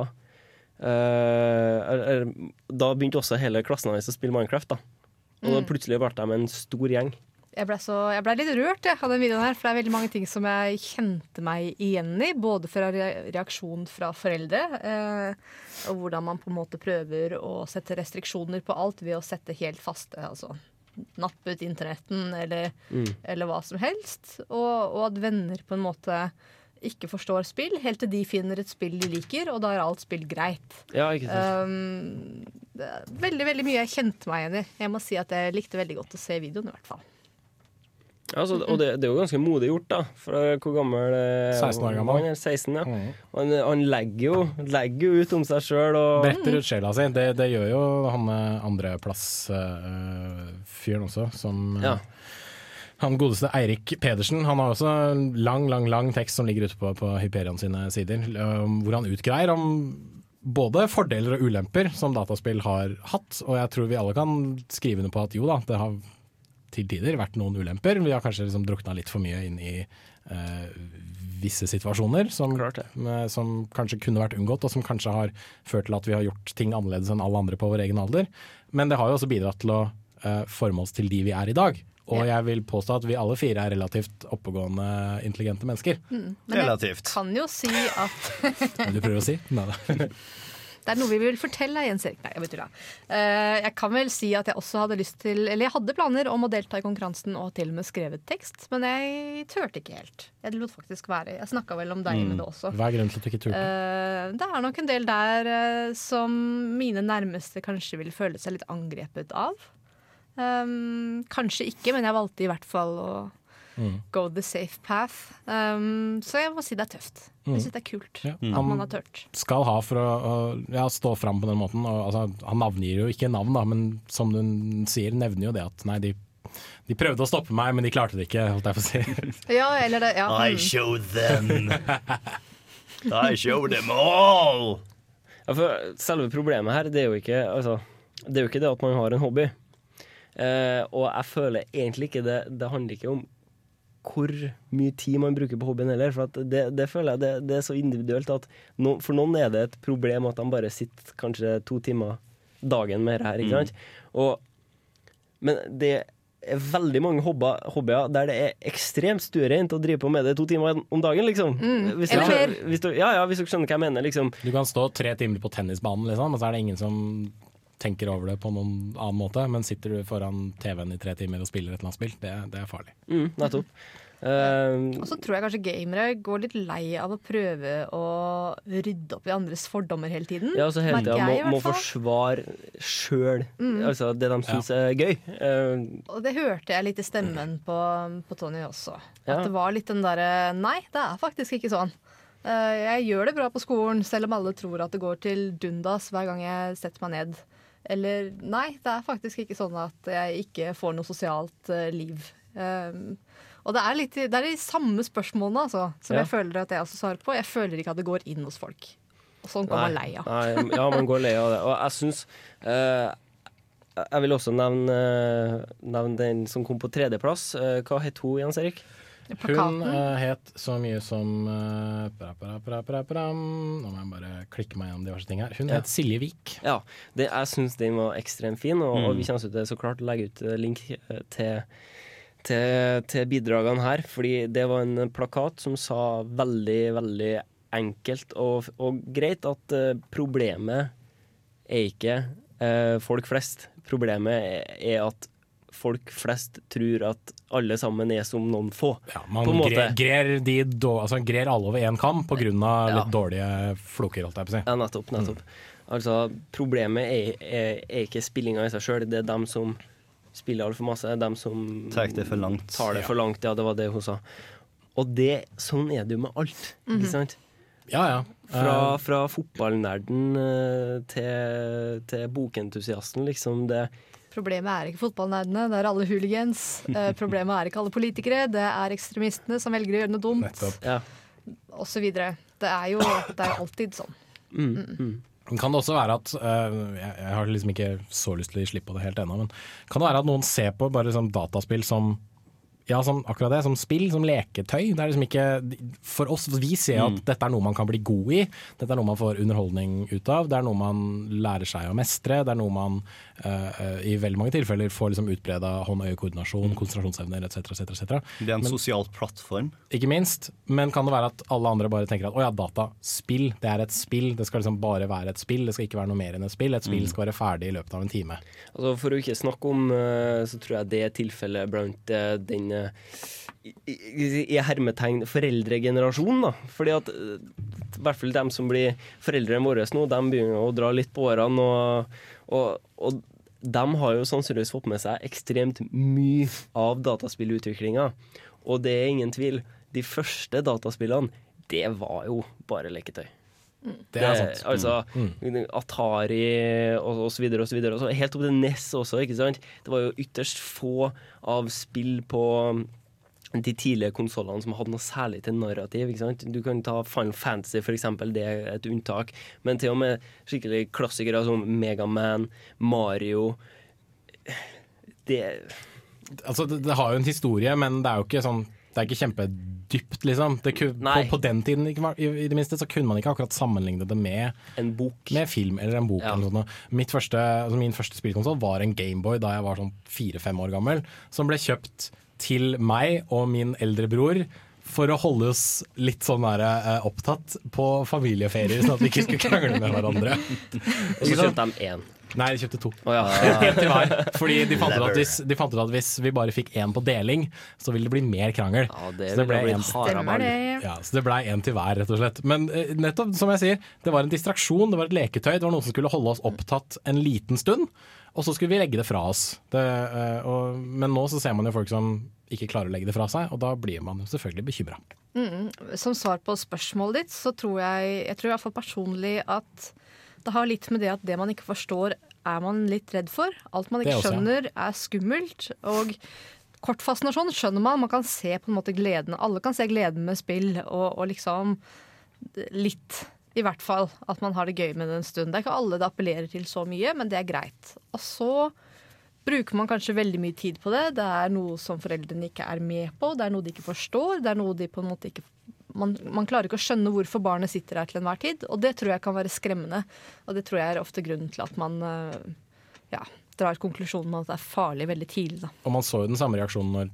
øh, er- er- Da begynte også hele klassen hans å spille Minecraft. da Og Mm. plutselig ble de en stor gjeng. Jeg ble, så, jeg ble litt rørt jeg, av den videoen her, for det er veldig mange ting som jeg kjente meg igjen i. Både fra re reaksjon fra foreldre, eh, og hvordan man på en måte prøver å sette restriksjoner på alt ved å sette helt faste. altså Nappe ut internetten eller, Mm. eller hva som helst. Og, og at venner på en måte ikke forstår spill, helt til de finner et spill de liker, og da er alt spill greit. Ja, ikke sant. Um, veldig veldig mye jeg kjente meg igjen i. Jeg må si at jeg likte veldig godt å se videoen, i hvert fall. Altså, og det, det er jo ganske modig gjort, da. For eh, hvor gammel eh, 16 år gammel. Han er 16, ja. Han, han legger, jo, legger jo ut om seg sjøl og bretter ut sjela si. Det, det gjør jo han andreplass-fyren også, som eh, Ja. Han godeste Eirik Pedersen han har også en lang lang, lang tekst som ligger ute på, på Hyperion sine sider, eh, hvor han utgreier om både fordeler og ulemper som dataspill har hatt. Og jeg tror vi alle kan skrive under på at jo da, det har til tider vært noen ulemper. Vi har kanskje liksom drukna litt for mye inn i eh, visse situasjoner som, med, som kanskje kunne vært unngått, og som kanskje har ført til at vi har gjort ting annerledes enn alle andre på vår egen alder. Men det har jo også bidratt til å eh, forme oss til de vi er i dag. Og jeg vil påstå at vi alle fire er relativt oppegående, intelligente mennesker. Mm. Men jeg kan jo si at du prøver å si? Nei da. Det er noe vi vil fortelle, Jens Erik. Nei, jeg vet ikke. Eh, jeg kan vel si at jeg også hadde lyst til Eller jeg hadde planer om å delta i konkurransen og til og med skrevet tekst, men jeg turte ikke helt. Jeg lot faktisk være. Jeg snakka vel om deg Mm. med det også. Hva er grunnen til at du ikke turte? Eh, det er nok en del der eh, som mine nærmeste kanskje vil føle seg litt angrepet av. Um, kanskje ikke, men jeg valgte i hvert fall å Mm. go the safe path. Um, så jeg må si det er tøft. Mm. Jeg syns det er kult Ja. at man har tørt. skal ha for å, å ja, stå fram på den måten. Og, altså, han navngir jo ikke navn, da, men som du sier, nevner jo det at nei, de, de prøvde å stoppe meg, men de klarte det ikke, holdt jeg på å si. Ja, eller det ja. I showed them. I showed them all. Ja, for selve problemet her, det er jo ikke, altså, det, er jo ikke det at man har en hobby. Eh, og jeg føler egentlig ikke det Det handler ikke om hvor mye tid man bruker på hobbyen heller. For at det, det føler jeg det, det er så individuelt at no, for noen er det et problem at de bare sitter kanskje to timer dagen med dette her. Ikke Mm. Og, men det er veldig mange hobba- hobbyer der det er ekstremt stuereint å drive på med det to timer om dagen, liksom. Mm, Hvis du hvis du, ja, ja, hvis du skjønner hva jeg mener, liksom. Du kan stå tre timer på tennisbanen, liksom, og så er det ingen som tenker over det på noen annen måte. Men sitter du foran TV-en i tre timer og spiller et eller annet spill, det, det er farlig. Mm, nettopp. Uh, Og så tror jeg kanskje gamere går litt lei av å prøve å rydde opp i andres fordommer hele tiden. Ja, altså hele tida må, må forsvare sjøl Mm. altså det de syns er gøy. Uh, Og det hørte jeg litt i stemmen på, på Tony også. Ja. At det var litt den derre Nei, det er faktisk ikke sånn. Uh, Jeg gjør det bra på skolen, selv om alle tror at det går til dundas hver gang jeg setter meg ned. Eller nei, det er faktisk ikke sånn at jeg ikke får noe sosialt eh, liv. Um, og det er, litt, det er de samme spørsmålene altså, som Ja. jeg føler at jeg også svarer på. Jeg føler ikke at det går inn hos folk. Og sånn går man lei av. Nei, ja, man går lei av det. Og jeg syns uh, Jeg vil også nevne, nevne den som kom på tredjeplass. Eh, hva het hun, Jens Erik? Hun uh, het så mye som uh, pra, pra, pra. Nå må jeg bare klikke meg gjennom diverse ting her. Hun Ja. het Silje Vik. Ja, det, jeg syns den var ekstremt fin, og, og Mm. vi kommer til så klart å legge ut eh, link til, til, til bidragene her. Fordi det var en plakat som sa veldig, veldig enkelt og, og greit at problemet er ikke eh, folk flest. Problemet er at folk flest tror at alle sammen er som noen få. Man på en måte. grer, grer, de altså, grer alle over én kam pga. Ja. litt dårlige floker, holdt jeg på å si. Ja, nettopp. nettopp. Altså, problemet er, er, er ikke spillinga i seg sjøl, det er dem som spiller altfor masse. Dem som Tar det for langt. Tar det Ja. for langt, ja, det var det hun sa. Og det, sånn er det jo med alt, Mhm. ikke sant? Ja, ja. Fra, Eh, fra fotballnerden eh, til, til bokentusiasten, liksom. Det, Problemet er ikke fotballnerdene, det er alle hooligans. Eh, problemet er ikke alle politikere, det er ekstremistene som velger å gjøre noe dumt. Ja. Og så videre. Det er jo, det er alltid sånn. Men Kan det også være at uh, jeg, jeg har liksom ikke så lyst til å gi slipp på det helt ennå, men kan det være at noen ser på bare liksom dataspill som ja, som akkurat det, som spill, som leketøy. Det er liksom ikke For oss, vi ser at Mm. dette er noe man kan bli god i. Dette er noe man får underholdning ut av. Det er noe man lærer seg å mestre. Det er noe man øh, i veldig mange tilfeller får liksom utbreda hånd-øye-koordinasjon, konsentrasjonsevner etc. etc., etc. Det er en sosial plattform. Ikke minst. Men kan det være at alle andre bare tenker at å ja, dataspill, det er et spill. Det skal liksom bare være et spill. Det skal ikke være noe mer enn et spill. Et spill Mm. skal være ferdig i løpet av en time. Altså For å ikke snakke om, eh, så tror jeg det er tilfellet blant den i, i, i hermetegn foreldregenerasjonen. da Fordi at i hvert fall dem som blir foreldrene våre nå, de begynner å dra litt på årene. Og, og, og de har jo sannsynligvis fått med seg ekstremt mye av dataspillutviklinga. Og det er ingen tvil, de første dataspillene, det var jo bare leketøy. Det er sant. Altså Mm. Atari og, og så videre og. Og så helt opp til NES også, ikke sant. Det var jo ytterst få av spill på de tidlige konsollene som hadde noe særlig til narrativ. Du kan ta Final Fantasy, for eksempel, det er et unntak. Men til og med skikkelig klassikere som Megaman, Mario Det Altså, det, det har jo en historie, men det er jo ikke sånn det er ikke kjempedypt, liksom. Det ku- på, på den tiden i, i det minste så kunne man ikke akkurat sammenligne det med En bok. Med film eller en bok. Eller. Mitt første, altså min første spillkonsoll var en Gameboy da jeg var sånn fire-fem år gammel, som ble kjøpt til meg og min eldre bror. For å holde oss litt sånn der, eh, opptatt på familieferier, sånn at vi ikke skulle krangle med hverandre. Og så kjøpte de én. Nei, de kjøpte to. Oh, ja. En til hver. Fordi de fant, ut at hvis, de fant ut at hvis vi bare fikk én på deling, så ville det bli mer krangel. det så det ble en- Stemmer det. Ja, så det ble én til hver, rett og slett. Men uh, nettopp, som jeg sier, det var en distraksjon, det var et leketøy. Det var noen som skulle holde oss opptatt en liten stund, og så skulle vi legge det fra oss. Det, uh, og, men nå så ser man jo folk som ikke klarer å legge det fra seg, og da blir man jo selvfølgelig bekymra. Mm, som svar på spørsmålet ditt, så tror jeg, jeg tror i hvert fall personlig at det har litt med det at det man ikke forstår, er man litt redd for. Alt man ikke skjønner, er skummelt. Og kortfascinasjon skjønner man. Man kan se på en måte gleden. Alle kan se gleden med spill, og, og liksom litt, i hvert fall, at man har det gøy med det en stund. Det er ikke alle det appellerer til så mye, men det er greit. Og så bruker man kanskje veldig mye tid på det. Det er noe som foreldrene ikke er med på, det er noe de ikke forstår. Det er noe de på en måte ikke man, man klarer ikke å skjønne hvorfor barnet sitter her til enhver tid, og det tror jeg kan være skremmende. Og det tror jeg er ofte grunnen til at man eh, ja, drar konklusjonen med at det er farlig veldig tidlig. Da. Og man så jo den samme reaksjonen når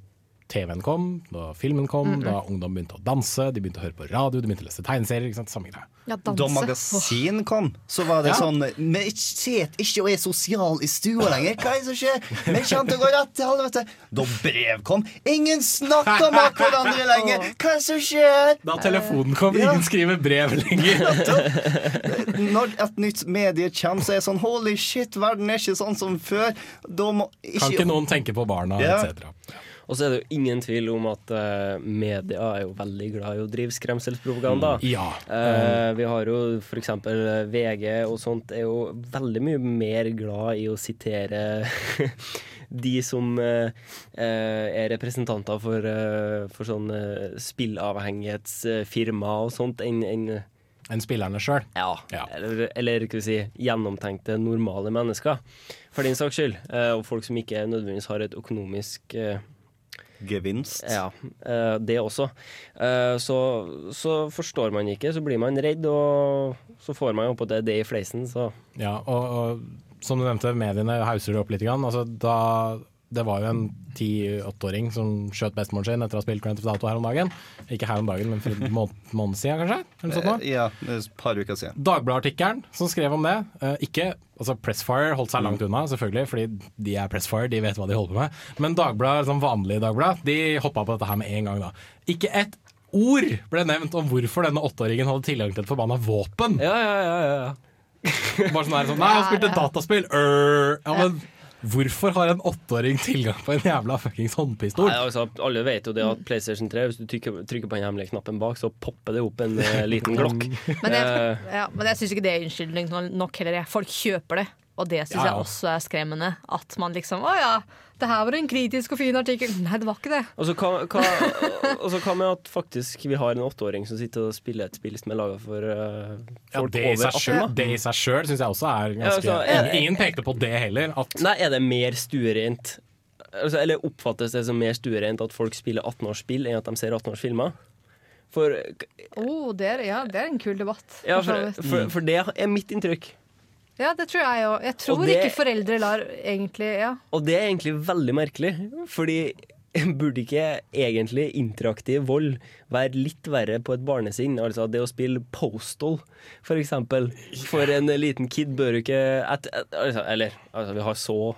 TV-en kom, da filmen kom, Mm, mm. da ungdom begynte å danse, de begynte å høre på radio, de begynte å lese tegneserier. ikke sant? Samme greie. Ja, Da magasin kom, så var det Ja. sånn Vi sitter ikke og er sosial i stua lenger. Hva er det som skjer? Vi kommer til å gå rett til helvete. Da brev kom. Ingen snakker med hverandre lenger. Hva er det som skjer? Da telefonen kom, Ja. ingen skriver brev lenger. Når et nytt medie kommer, så er det sånn Holy shit, verden er ikke sånn som før. Da må Kan ikke noen tenke på barna, Ja. etc. Og så er det jo ingen tvil om at uh, media er jo veldig glad i å drive skremselspropaganda. Mm, ja. uh, vi har jo f.eks. VG og sånt er jo veldig mye mer glad i å sitere de som eh, eh, er representanter for, uh, for sånn uh, spillavhengighetsfirma og sånt, enn en, Enn spillerne sjøl. Ja. Eller, eller vi si, gjennomtenkte, normale mennesker. For din saks skyld. eh, og folk som ikke nødvendigvis har et økonomisk eh, Gevinst. Ja, eh, det også. Eh, så, så forstår man ikke, så blir man redd, og så får man jo på det det i fleisen, så Ja, og, og som du nevnte, mediene hauser det opp litt. Grann. Altså, da, det var jo en ti-åtteåring som skjøt bestemoren sin etter å ha spilt Grand Theft Auto her om dagen. Ikke her om dagen, men for en måned, måned siden, kanskje? Eller sånt. Eh, Ja, et par uker siden. Dagbladet-artikkelen som skrev om det. eh, ikke, altså Pressfire holdt seg langt unna, selvfølgelig, fordi de er Pressfire, de vet hva de holder på med. Men Dagbladet, sånn vanlige Dagblad, de hoppa på dette her med en gang. da. Ikke et ord ble nevnt om hvorfor denne åtteåringen hadde tilgang til et forbanna våpen. Ja, ja, ja, ja. Bare sånn her sånn Nei, han spilte dataspill! Ja, men hvorfor har en åtteåring tilgang på en jævla fuckings håndpistol? Nei, altså, alle vet jo det at PlayStation 3, hvis du trykker, trykker på den hemmelige knappen bak, så popper det opp en uh, liten glokk. Men jeg, Eh, ja, men jeg syns ikke det er unnskyldning nok heller. Folk kjøper det. Og det syns Ja, ja. jeg også er skremmende. At man liksom Å ja, det her var en kritisk og fin artikkel. Nei, det var ikke det. Og så hva, hva, hva med at faktisk vi har en åtteåring som sitter og spiller et spill som er laga for uh, Ja, folk det i over seg 18? sjøl- det i seg sjøl syns jeg også er Ja, ganske altså, er, ingen, pekte på det heller. At Nei, er det mer stuereint altså, Eller oppfattes det som mer stuereint at folk spiller 18-årsspill enn at de ser 18-årsfilmer? For, Oh, det, er, ja, det er en kul debatt. ja, for for, for, for det er mitt inntrykk. Ja, det tror jeg òg. Jeg tror det- ikke foreldre lar egentlig Ja. Og det er egentlig veldig merkelig, fordi burde ikke egentlig interaktiv vold være litt verre på et barnesinn? Altså det å spille Postal, for eksempel. For en liten kid bør ikke at, altså, Eller, altså, vi har så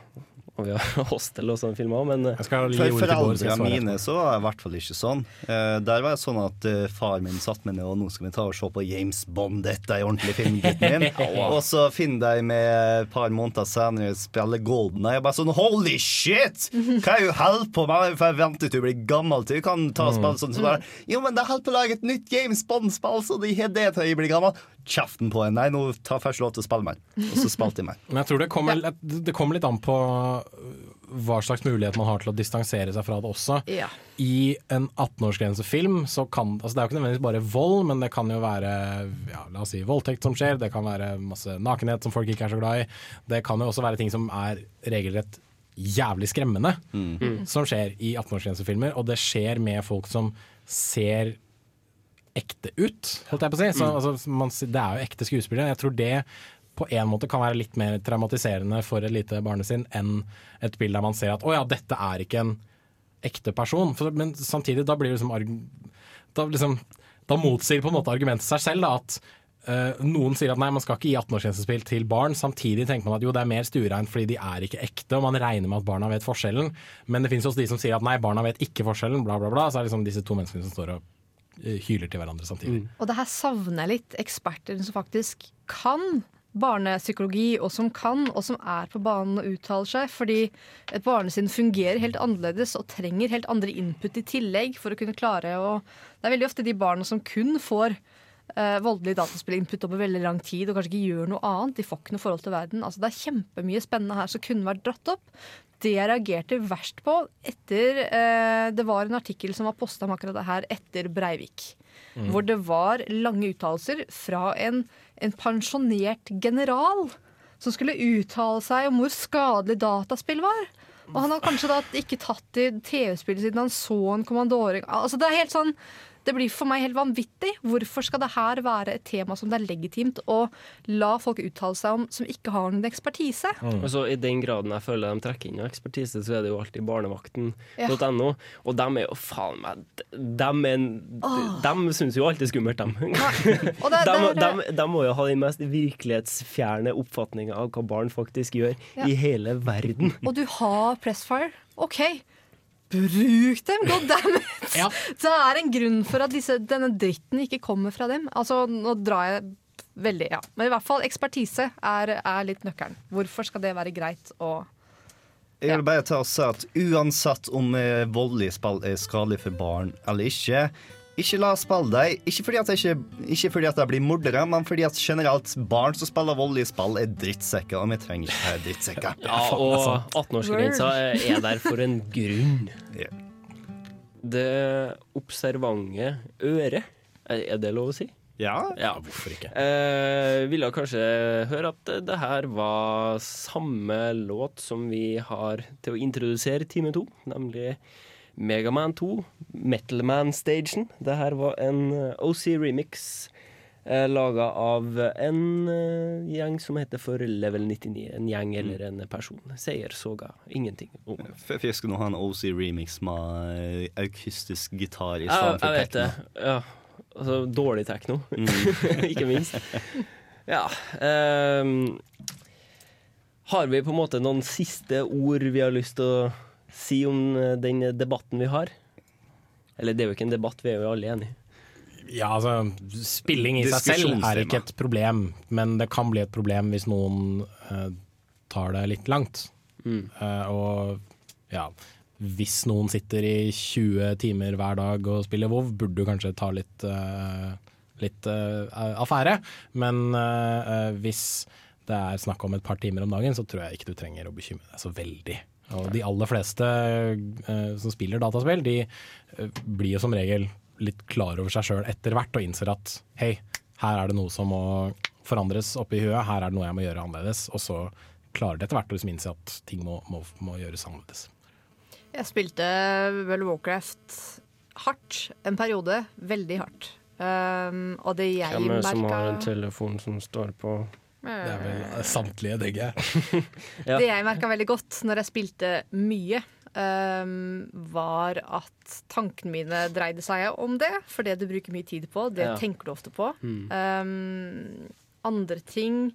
og vi har Hostel og sånne filmer, men For foreldrene mine så var det i hvert fall ikke sånn. Uh, der var det sånn at uh, far min satt med ned og nå skal vi ta og se på James Bond, dette er ordentlig film, gutten min. og så finner de med et par måneder senere spille Golden og bare sånn holy shit! Hva er du holder på med? For jeg venter til du blir gammel til du kan ta og spille sånn. Så bare, jo, men de holder på å lage et nytt James Bond-spill, så de har det til jeg blir gammel. Kjeften på en. Nei, nå tar først lov til å spille meg. Og så spilte de meg. Men jeg tror det kommer, det kommer litt an på hva slags mulighet man har til å distansere seg fra det også. Ja. I en 18-årsgrensefilm så kan altså Det er jo ikke nødvendigvis bare vold, men det kan jo være ja, la oss si voldtekt som skjer, det kan være masse nakenhet som folk ikke er så glad i. Det kan jo også være ting som er regelrett jævlig skremmende, som skjer i 18-årsgrensefilmer. Og det skjer med folk som ser ekte ut, holdt jeg på å si. Så, Mm. altså, man, det er jo ekte skuespillere. Jeg tror det på en måte kan være litt mer traumatiserende for et lite barnesinn enn et bilde der man ser at å ja, dette er ikke en ekte person. For, men samtidig, da blir det liksom, da, liksom Da motsier på en måte argumentet seg selv. Da, at Uh, noen sier at nei, man skal ikke gi 18-årsgrensespill til barn. Samtidig tenker man at jo, det er mer stuereint fordi de er ikke ekte, og man regner med at barna vet forskjellen. Men det finnes også de som sier at nei, barna vet ikke forskjellen, bla, bla, bla. Så er det liksom disse to menneskene som står og hyler til hverandre samtidig. Og det her savner jeg litt eksperter som faktisk kan barnepsykologi, og som kan, og som er på banen og uttaler seg. Fordi et barnesinn fungerer helt annerledes og trenger helt andre input i tillegg for å kunne klare å Det er veldig ofte de barna som kun får eh, voldelig opp over veldig lang tid og kanskje ikke gjør noe annet. De får ikke noe forhold til verden. Altså, det er kjempemye spennende her som kunne vært dratt opp. Det jeg reagerte verst på etter eh, Det var en artikkel som var posta om akkurat det her etter Breivik. Mm. Hvor det var lange uttalelser fra en, en pensjonert general som skulle uttale seg om hvor skadelig dataspill var. Og han har kanskje da ikke tatt i TV-spillet siden han så en kommandoring. Altså det er helt sånn det blir for meg helt vanvittig. Hvorfor skal det her være et tema som det er legitimt å la folk uttale seg om som ikke har noen ekspertise? Mm. Altså, I den graden jeg føler de trekker inn ekspertise, så er det jo alltid Ja. barnevakten.no. Og dem er jo faen meg Dem, dem syns jo alt er skummelt, dem. De, er- de, de må jo ha den mest virkelighetsfjerne oppfatninga av hva barn faktisk gjør Ja. i hele verden. Og du har Pressfire. OK, bruk dem! God damn it! Det er en grunn for at disse, denne dritten ikke kommer fra dem. Altså, nå drar jeg veldig, ja. Men i hvert fall ekspertise er, er litt nøkkelen. Hvorfor skal det være greit å Jeg vil bare ta og si at uansett om eh, voldelig spill er skadelig for barn eller ikke, ikke la spille deg, Ikke fordi at jeg, ikke, ikke fordi at jeg blir mordere, men fordi at generelt barn som spiller voldelige spill, er drittsekker, og vi trenger ikke drittsekker. Ja, og 18-årsgrensa er der for en grunn. Det observante øret, er det lov å si? Ja, hvorfor ikke? Eh, ville kanskje høre at det her var samme låt som vi har til å introdusere time to, nemlig Megaman 2, Metalman-stagen. Det her var en eh, OC-remix eh, laga av en eh, gjeng som heter for Level 99. En gjeng eller en person. Sier soga ingenting om. Jeg skulle nå ha en OC-remix med eh, akustisk gitar i Ja, stedet for jeg vet det. Ja. Altså dårlig tekno, Mm. ikke minst. Ja. ehm, har vi på en måte noen siste ord vi har lyst til å si om eh, den debatten vi har? Eller det er jo ikke en debatt, vi er jo alle enige. Ja, altså, spilling i seg selv er ikke et problem, men det kan bli et problem hvis noen uh, tar det litt langt. Eh, og ja, hvis noen sitter i 20 timer hver dag og spiller WoW, burde du kanskje ta litt, uh, litt affære. Men hvis det er snakk om et par timer om dagen, så tror jeg ikke du trenger å bekymre deg så veldig. Og de aller fleste uh, som spiller dataspill, de uh, blir jo som regel litt klar over seg sjøl etter hvert og innser at hei, her er det noe som må forandres oppi huet, her er det noe jeg må gjøre annerledes. Og så klarer de etter hvert å liksom innse at ting må, må, må gjøres annerledes. Jeg spilte World of Warcraft hardt en periode. Veldig hardt. Um, og det jeg Hvem er det som har en telefon som står på Det er vel samtlige, tenker jeg. Ja. Det jeg merka veldig godt når jeg spilte mye, um, var at tankene mine dreide seg om det. For det du bruker mye tid på, det Ja. tenker du ofte på. Mm. Um, andre ting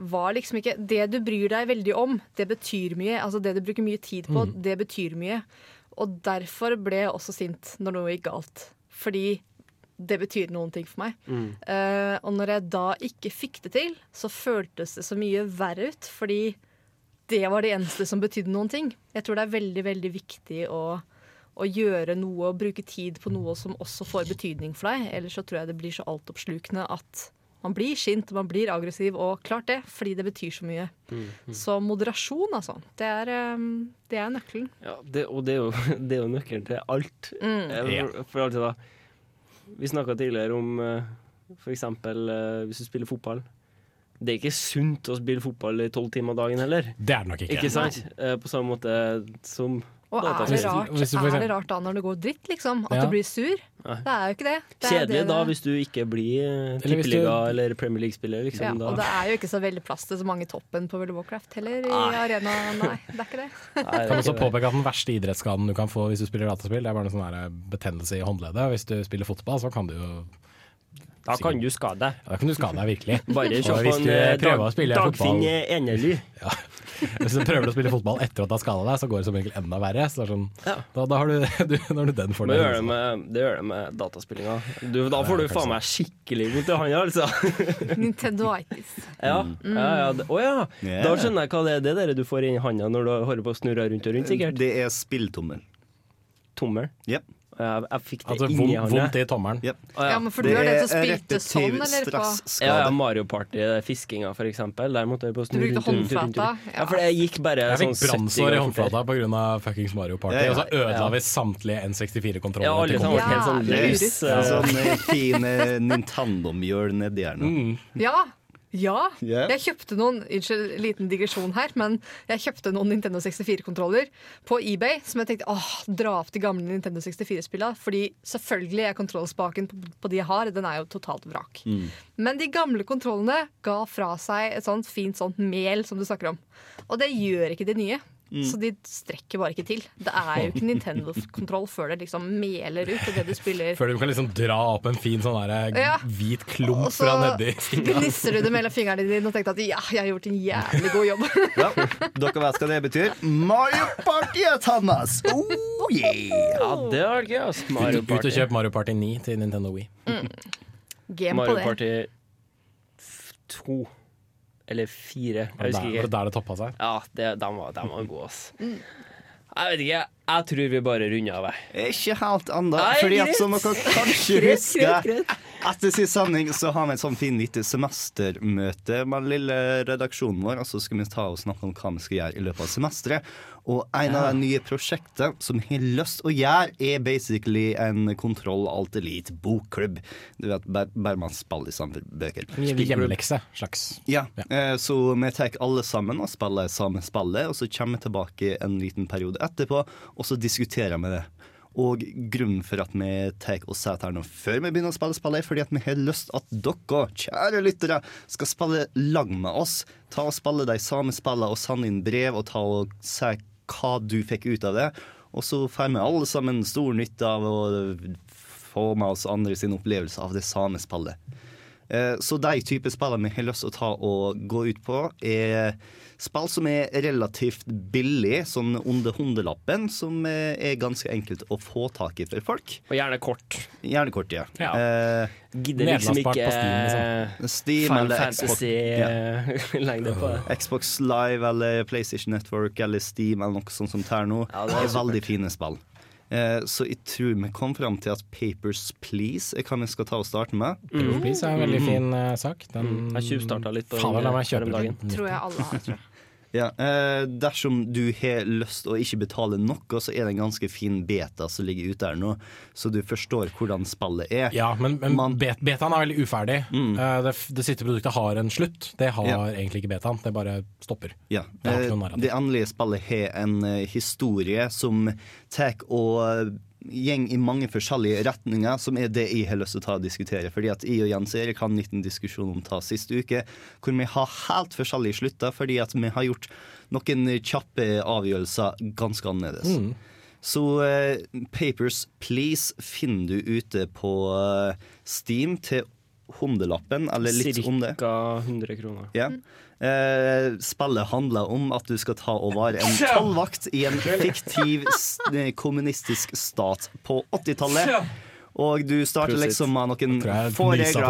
var liksom ikke Det du bryr deg veldig om, det betyr mye. Altså det du bruker mye tid på, Mm. det betyr mye. Og derfor ble jeg også sint når noe gikk galt. Fordi det betyr noen ting for meg. Mm. Uh, og når jeg da ikke fikk det til, så føltes det så mye verre ut. Fordi det var det eneste som betydde noen ting. Jeg tror det er veldig, veldig viktig å, å gjøre noe og bruke tid på noe som også får betydning for deg. Ellers så tror jeg det blir så altoppslukende at man blir sint, man blir aggressiv, og klart det, fordi det betyr så mye. Mm, mm. Så moderasjon, altså. Det er, eh, det er nøkkelen. Ja, det, og det er, jo, det er jo nøkkelen til alt. Mm. Eh, For, for alltid da Vi snakka tidligere om f.eks. for eksempel eh, hvis du spiller fotball. Det er ikke sunt å spille fotball i tolv timer dagen heller. Det er det nok ikke. Ikke sant? Eh, På samme måte som Og er det, rart, er det rart da når det går dritt, liksom? At Ja. du blir sur? Nei. Det er jo ikke det. det Kjedelig det da hvis du ikke blir eh, du- tippeliga eller Premier League-spiller. Liksom, ja, og det er jo ikke så veldig plass til så mange i toppen på World of Warcraft heller. I Nei. arena, nei, det er ikke det. Jeg kan også påpeke at Den verste idrettsskaden du kan få hvis du spiller dataspill, det er bare en sånn betennelse i håndleddet. Hvis du spiller fotball, så kan du jo Da kan du skade deg. Ja, da kan du skade deg virkelig. Bare se på en eh, Dag, Dagfinn Enerly. ja. Hvis du prøver å spille fotball etter at du har skada deg, så går det som regel enda verre. Så det er sånn, da, da, har du, du, da har du den fordelen. det gjør det med, det gjør det med dataspillinga. Du, da får du faen meg skikkelig vondt i hånda, altså. Nintendo-itis. Ja, Mm. ja, ja. det- Å ja. Yeah. Da skjønner jeg hva det er det der du får inn i handa når du holder på å snurre rundt og rundt, sikkert. Det er spilltommel. Tommel? Yep. Jeg, jeg fikk det Altså inni handa. vondt i tommelen. Yep. Ah, Ja, men for du er den som spilte sånn, eller på Ja, ja, Mario Party, fiskinga for eksempel. Der måtte jeg på snu Du brukte håndflata, Ja, for det gikk bare Jeg sånn fikk 70 brannsår i ganger håndflata pga. fuckings Mario Party. Ja, ja. Og så ødela Ja. vi samtlige N64-kontroller. Ja, alle sammen var helt sånn løs. Sånne sånn eh, fin eh, Nintendo-mjøl nedi her nå. Ja. Ja. Yeah. Jeg kjøpte noen Unnskyld, liten digresjon her, men jeg kjøpte noen Nintendo 64-kontroller på eBay som jeg tenkte åh, dra opp de gamle Nintendo 64-spillene. Fordi selvfølgelig er kontrollspaken på, på de jeg har, den er jo totalt vrak. Men de gamle kontrollene ga fra seg et sånt fint sånt mel som du snakker om. Og det gjør ikke de nye. Mm. Så de strekker bare ikke til. Det er jo ikke Nintendo-kontroll før det liksom meler ut Det du spiller. Før du kan liksom dra opp en fin sånn der, Ja. hvit klump Også, fra nedi fingra. gnisser du det mellom fingrene dine og tenkte at ja, jeg har gjort en jævlig god jobb. Ja, dere vet hva det betyr? Mario Party, Thomas! Oh yeah! Ja, det var gøy, ass. Mario Ut og kjøp Mario Party 9 til Nintendo Wii. Game Mario på det. Party f- to eller fire. Jeg husker der, var ikke. det der det toppa seg? Ja, det, de, var, de var gode, ass. Jeg vet ikke. Jeg tror vi bare runder av. Ikke helt ennå. Fordi at som dere kanskje husker. Etter sist sending så har vi et sånn fin lite semestermøte med den lille redaksjonen vår. Og så skal vi ta og snakke om hva vi skal gjøre i løpet av semesteret. Og en av de nye prosjektene som har lyst å gjøre, er basically en Kontroll Alt Elite bokklubb. Du vet, bare, man spiller i samme bøker. Hjemmelekse slags. Ja, ja. så vi tar alle sammen og spiller samme spillet, og så kommer vi tilbake en liten periode etterpå, og så diskuterer vi det. Og grunnen for at vi tar oss setter her nå før vi begynner å spille spillet, er fordi at vi har lyst at dere, kjære lyttere, skal spille lag med oss. Ta og Spille de samme spillene og sende inn brev og ta og si hva du fikk ut av det. Og så får vi alle sammen stor nytte av å få med oss andre sin opplevelse av det samme spillet. Eh, Så de type spillene vi har lyst til å ta og gå ut på, er spill som er relativt billig, sånn under hundelappen, som eh, er ganske enkelt å få tak i for folk. Og gjerne kort. Gjerne kort, ja. Ja. Eh, Gidder liksom ikke på Steam, liksom. Steam Final eller Fantasy-lengde på det. Xbox Live eller PlayStation Network eller Steam eller noe sånt som tar nå, Ja, det er er, veldig fine spill. Eh, så jeg tror vi kom fram til at Papers Please er hva vi skal ta og starte med. Papers, Please er en veldig fin eh, sak. Den, har Jeg tjuvstarta litt på Fader, la meg kjøre om kjøpe dagen. den. Tror jeg alle har. tror jeg. Ja, eh, dersom du har lyst å ikke betale noe, så er det en ganske fin beta som ligger ute her nå, så du forstår hvordan spillet er. Ja, men, men bet betaen er veldig uferdig. Mm. Eh, det, det siste produktet har en slutt. Det har Ja. egentlig ikke betaen. Det bare stopper. Ja. Det eh. Det endelige spillet har en eh, historie som tar og gjeng i mange forskjellige retninger, som er det jeg har lyst til å ta og diskutere. Fordi at jeg og Jens Erik hadde en liten diskusjon om ta sist uke, hvor vi har helt forskjellige slutter, fordi at vi har gjort noen kjappe avgjørelser ganske annerledes. Mm. Så uh, Papers Please finner du ute på uh, Steam til hundelappen, eller litt om det. Cirka 100 kroner. Ja. Eh, spillet handler om at du skal ta og være en tollvakt i en fiktiv eh, kommunistisk stat på 80-tallet. Og du starter liksom med noen få regler.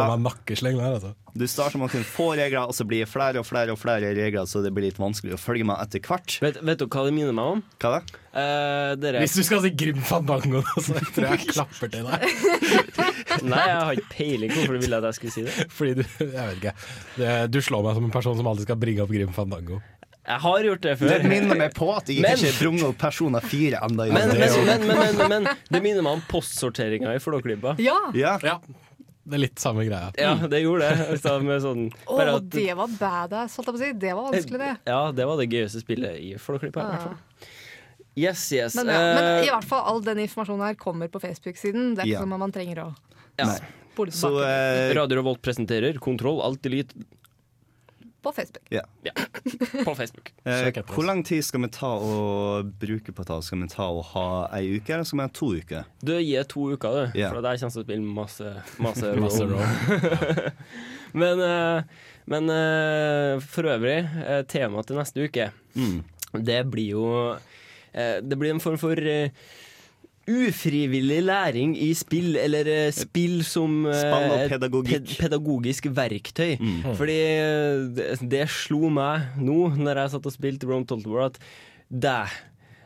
altså. Du starter med noen få regler, og så blir det flere og flere og flere regler, så det blir litt vanskelig å følge med etter hvert. Vet, vet du hva det minner meg om? Hva da? Eh, dere Hvis du skal si Grim Fandango, så tror jeg jeg klapper til deg. Nei, jeg har ikke peiling hvorfor du ville at jeg skulle si det. Fordi du Jeg vet ikke. Det, du slår meg som en person som alltid skal bringe opp Grim Fandango. Jeg har gjort det før. Det minner meg på at jeg Men- ikke sprunget opp Persona 4 ennå. i Men, men, men, men, men, men det minner meg om postsorteringa i Flåklypa. Ja! Ja. Det er litt samme greia. Ja, det gjorde det. Sånn, oh, at- det var badass, holdt jeg på å si. Det var vanskelig, det. Ja, det var det gøyeste spillet i Flåklypa. i hvert fall. Yes, yes. Men, ja, men Eh, i hvert fall all den informasjonen her kommer på Facebook-siden. Det er ikke Ja. som om man trenger å ja. Så, eh, Radio Revolt presenterer Kontroll alt delete På Facebook. Ja. på Facebook. Eh, hvor lang tid skal vi ta å bruke på tall? Skal vi ta og ha ei uke, eller skal vi ha to uker? Du gir to uker, du. Ja. For der kommer til å spille masse, masse, Masse roll. men eh, men eh, for øvrig, eh, temaet til neste uke, Mm. det blir jo eh, Det blir en form for eh, Ufrivillig læring i spill, eller eh, spill som eh, pedagogikk. ped- pedagogisk verktøy. Mm. Fordi eh, det, det slo meg nå, når jeg satt og spilte Rome Total at det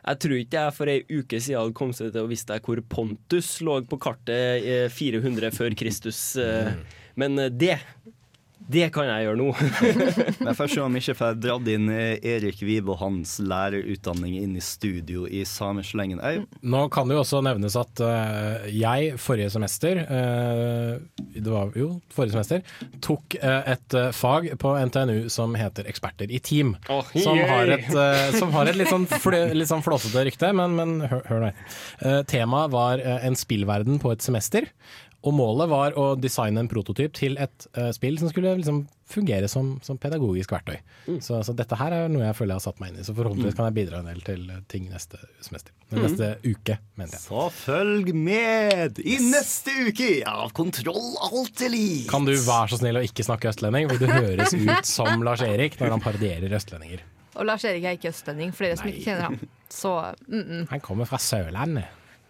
jeg tror ikke jeg for ei uke siden hadde kommet til å visste hvor Pontus lå på kartet eh, 400 før Kristus. eh, Men det det kan jeg gjøre nå. Men først se om ikke får dratt inn eh, Erik Vibe og hans lærerutdanning inn i studio i sameslengen. Nå kan det jo også nevnes at uh, jeg forrige semester uh, Det var jo forrige semester tok uh, et fag på NTNU som heter Eksperter i team. Oh, som, har et, som har et litt sånn, litt sånn flåsete rykte, men, men hør, hør nå. Uh, temaet var en spillverden på et semester. Og målet var å designe en prototyp til et uh, spill som skulle liksom fungere som, som pedagogisk verktøy. Så, så dette her er noe jeg føler jeg har satt meg inn i, så forhåpentligvis kan jeg bidra en del til eh, ting neste semester. Mm. Neste uke, mener jeg. Så følg med i neste uke av Kontroll alt elite! Kan du være så snill å ikke snakke østlending, for du høres ut som Lars Erik når han parodierer østlendinger. Og Lars Erik er ikke østlending, for dere som ikke kjenner ham. Så mm -mm. Han kommer fra Sørlandet.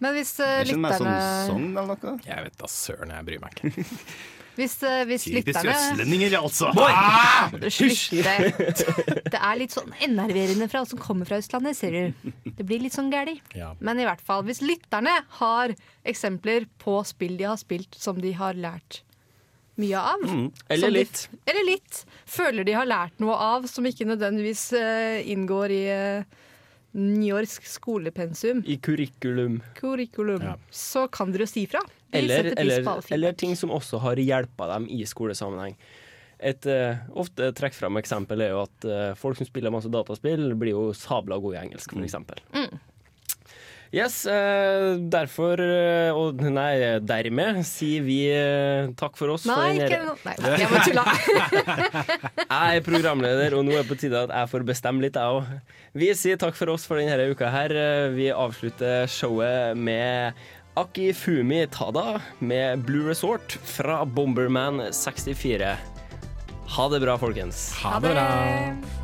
Men hvis uh, Er ikke det mer sånn lytterne sogn eller noe? Jeg vet da søren, jeg bryr meg ikke. Hvis, eh, hvis Typisk lytterne østlendinger, altså! Ah! Slutt! Det er litt sånn enerverende fra oss som kommer fra Østlandet, ser du. Det blir litt sånn gæli. Ja. Men i hvert fall, hvis lytterne har eksempler på spill de har spilt som de har lært mye av Mm. Eller som de- litt. eller litt. Føler de har lært noe av som ikke nødvendigvis uh, inngår i uh, newyorsk skolepensum. I curriculum. Curriculum. Ja. Så kan dere jo si fra. Eller, eller, eller ting som også har hjelpa dem i skolesammenheng. Et uh, ofte trekk fram eksempel er jo at uh, folk som spiller masse dataspill, blir jo sabla gode i engelsk, f.eks. eksempel Mm. Yes, eh, derfor eh, Og nei, dermed sier vi eh, takk for oss. Nei, for ikke. Nei, jeg må tulla. Jeg er programleder, og nå er det på tide at jeg får bestemme litt, jeg òg. Vi sier takk for oss for denne uka her. Vi avslutter showet med Akifumi Tada med Blue Resort fra Bomberman 64. Ha det bra, folkens. Ha det bra.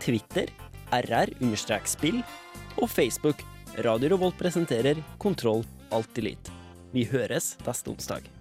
Twitter rr-spill og Facebook Radio Revolt presenterer Kontroll Alt Elite. Vi høres neste onsdag.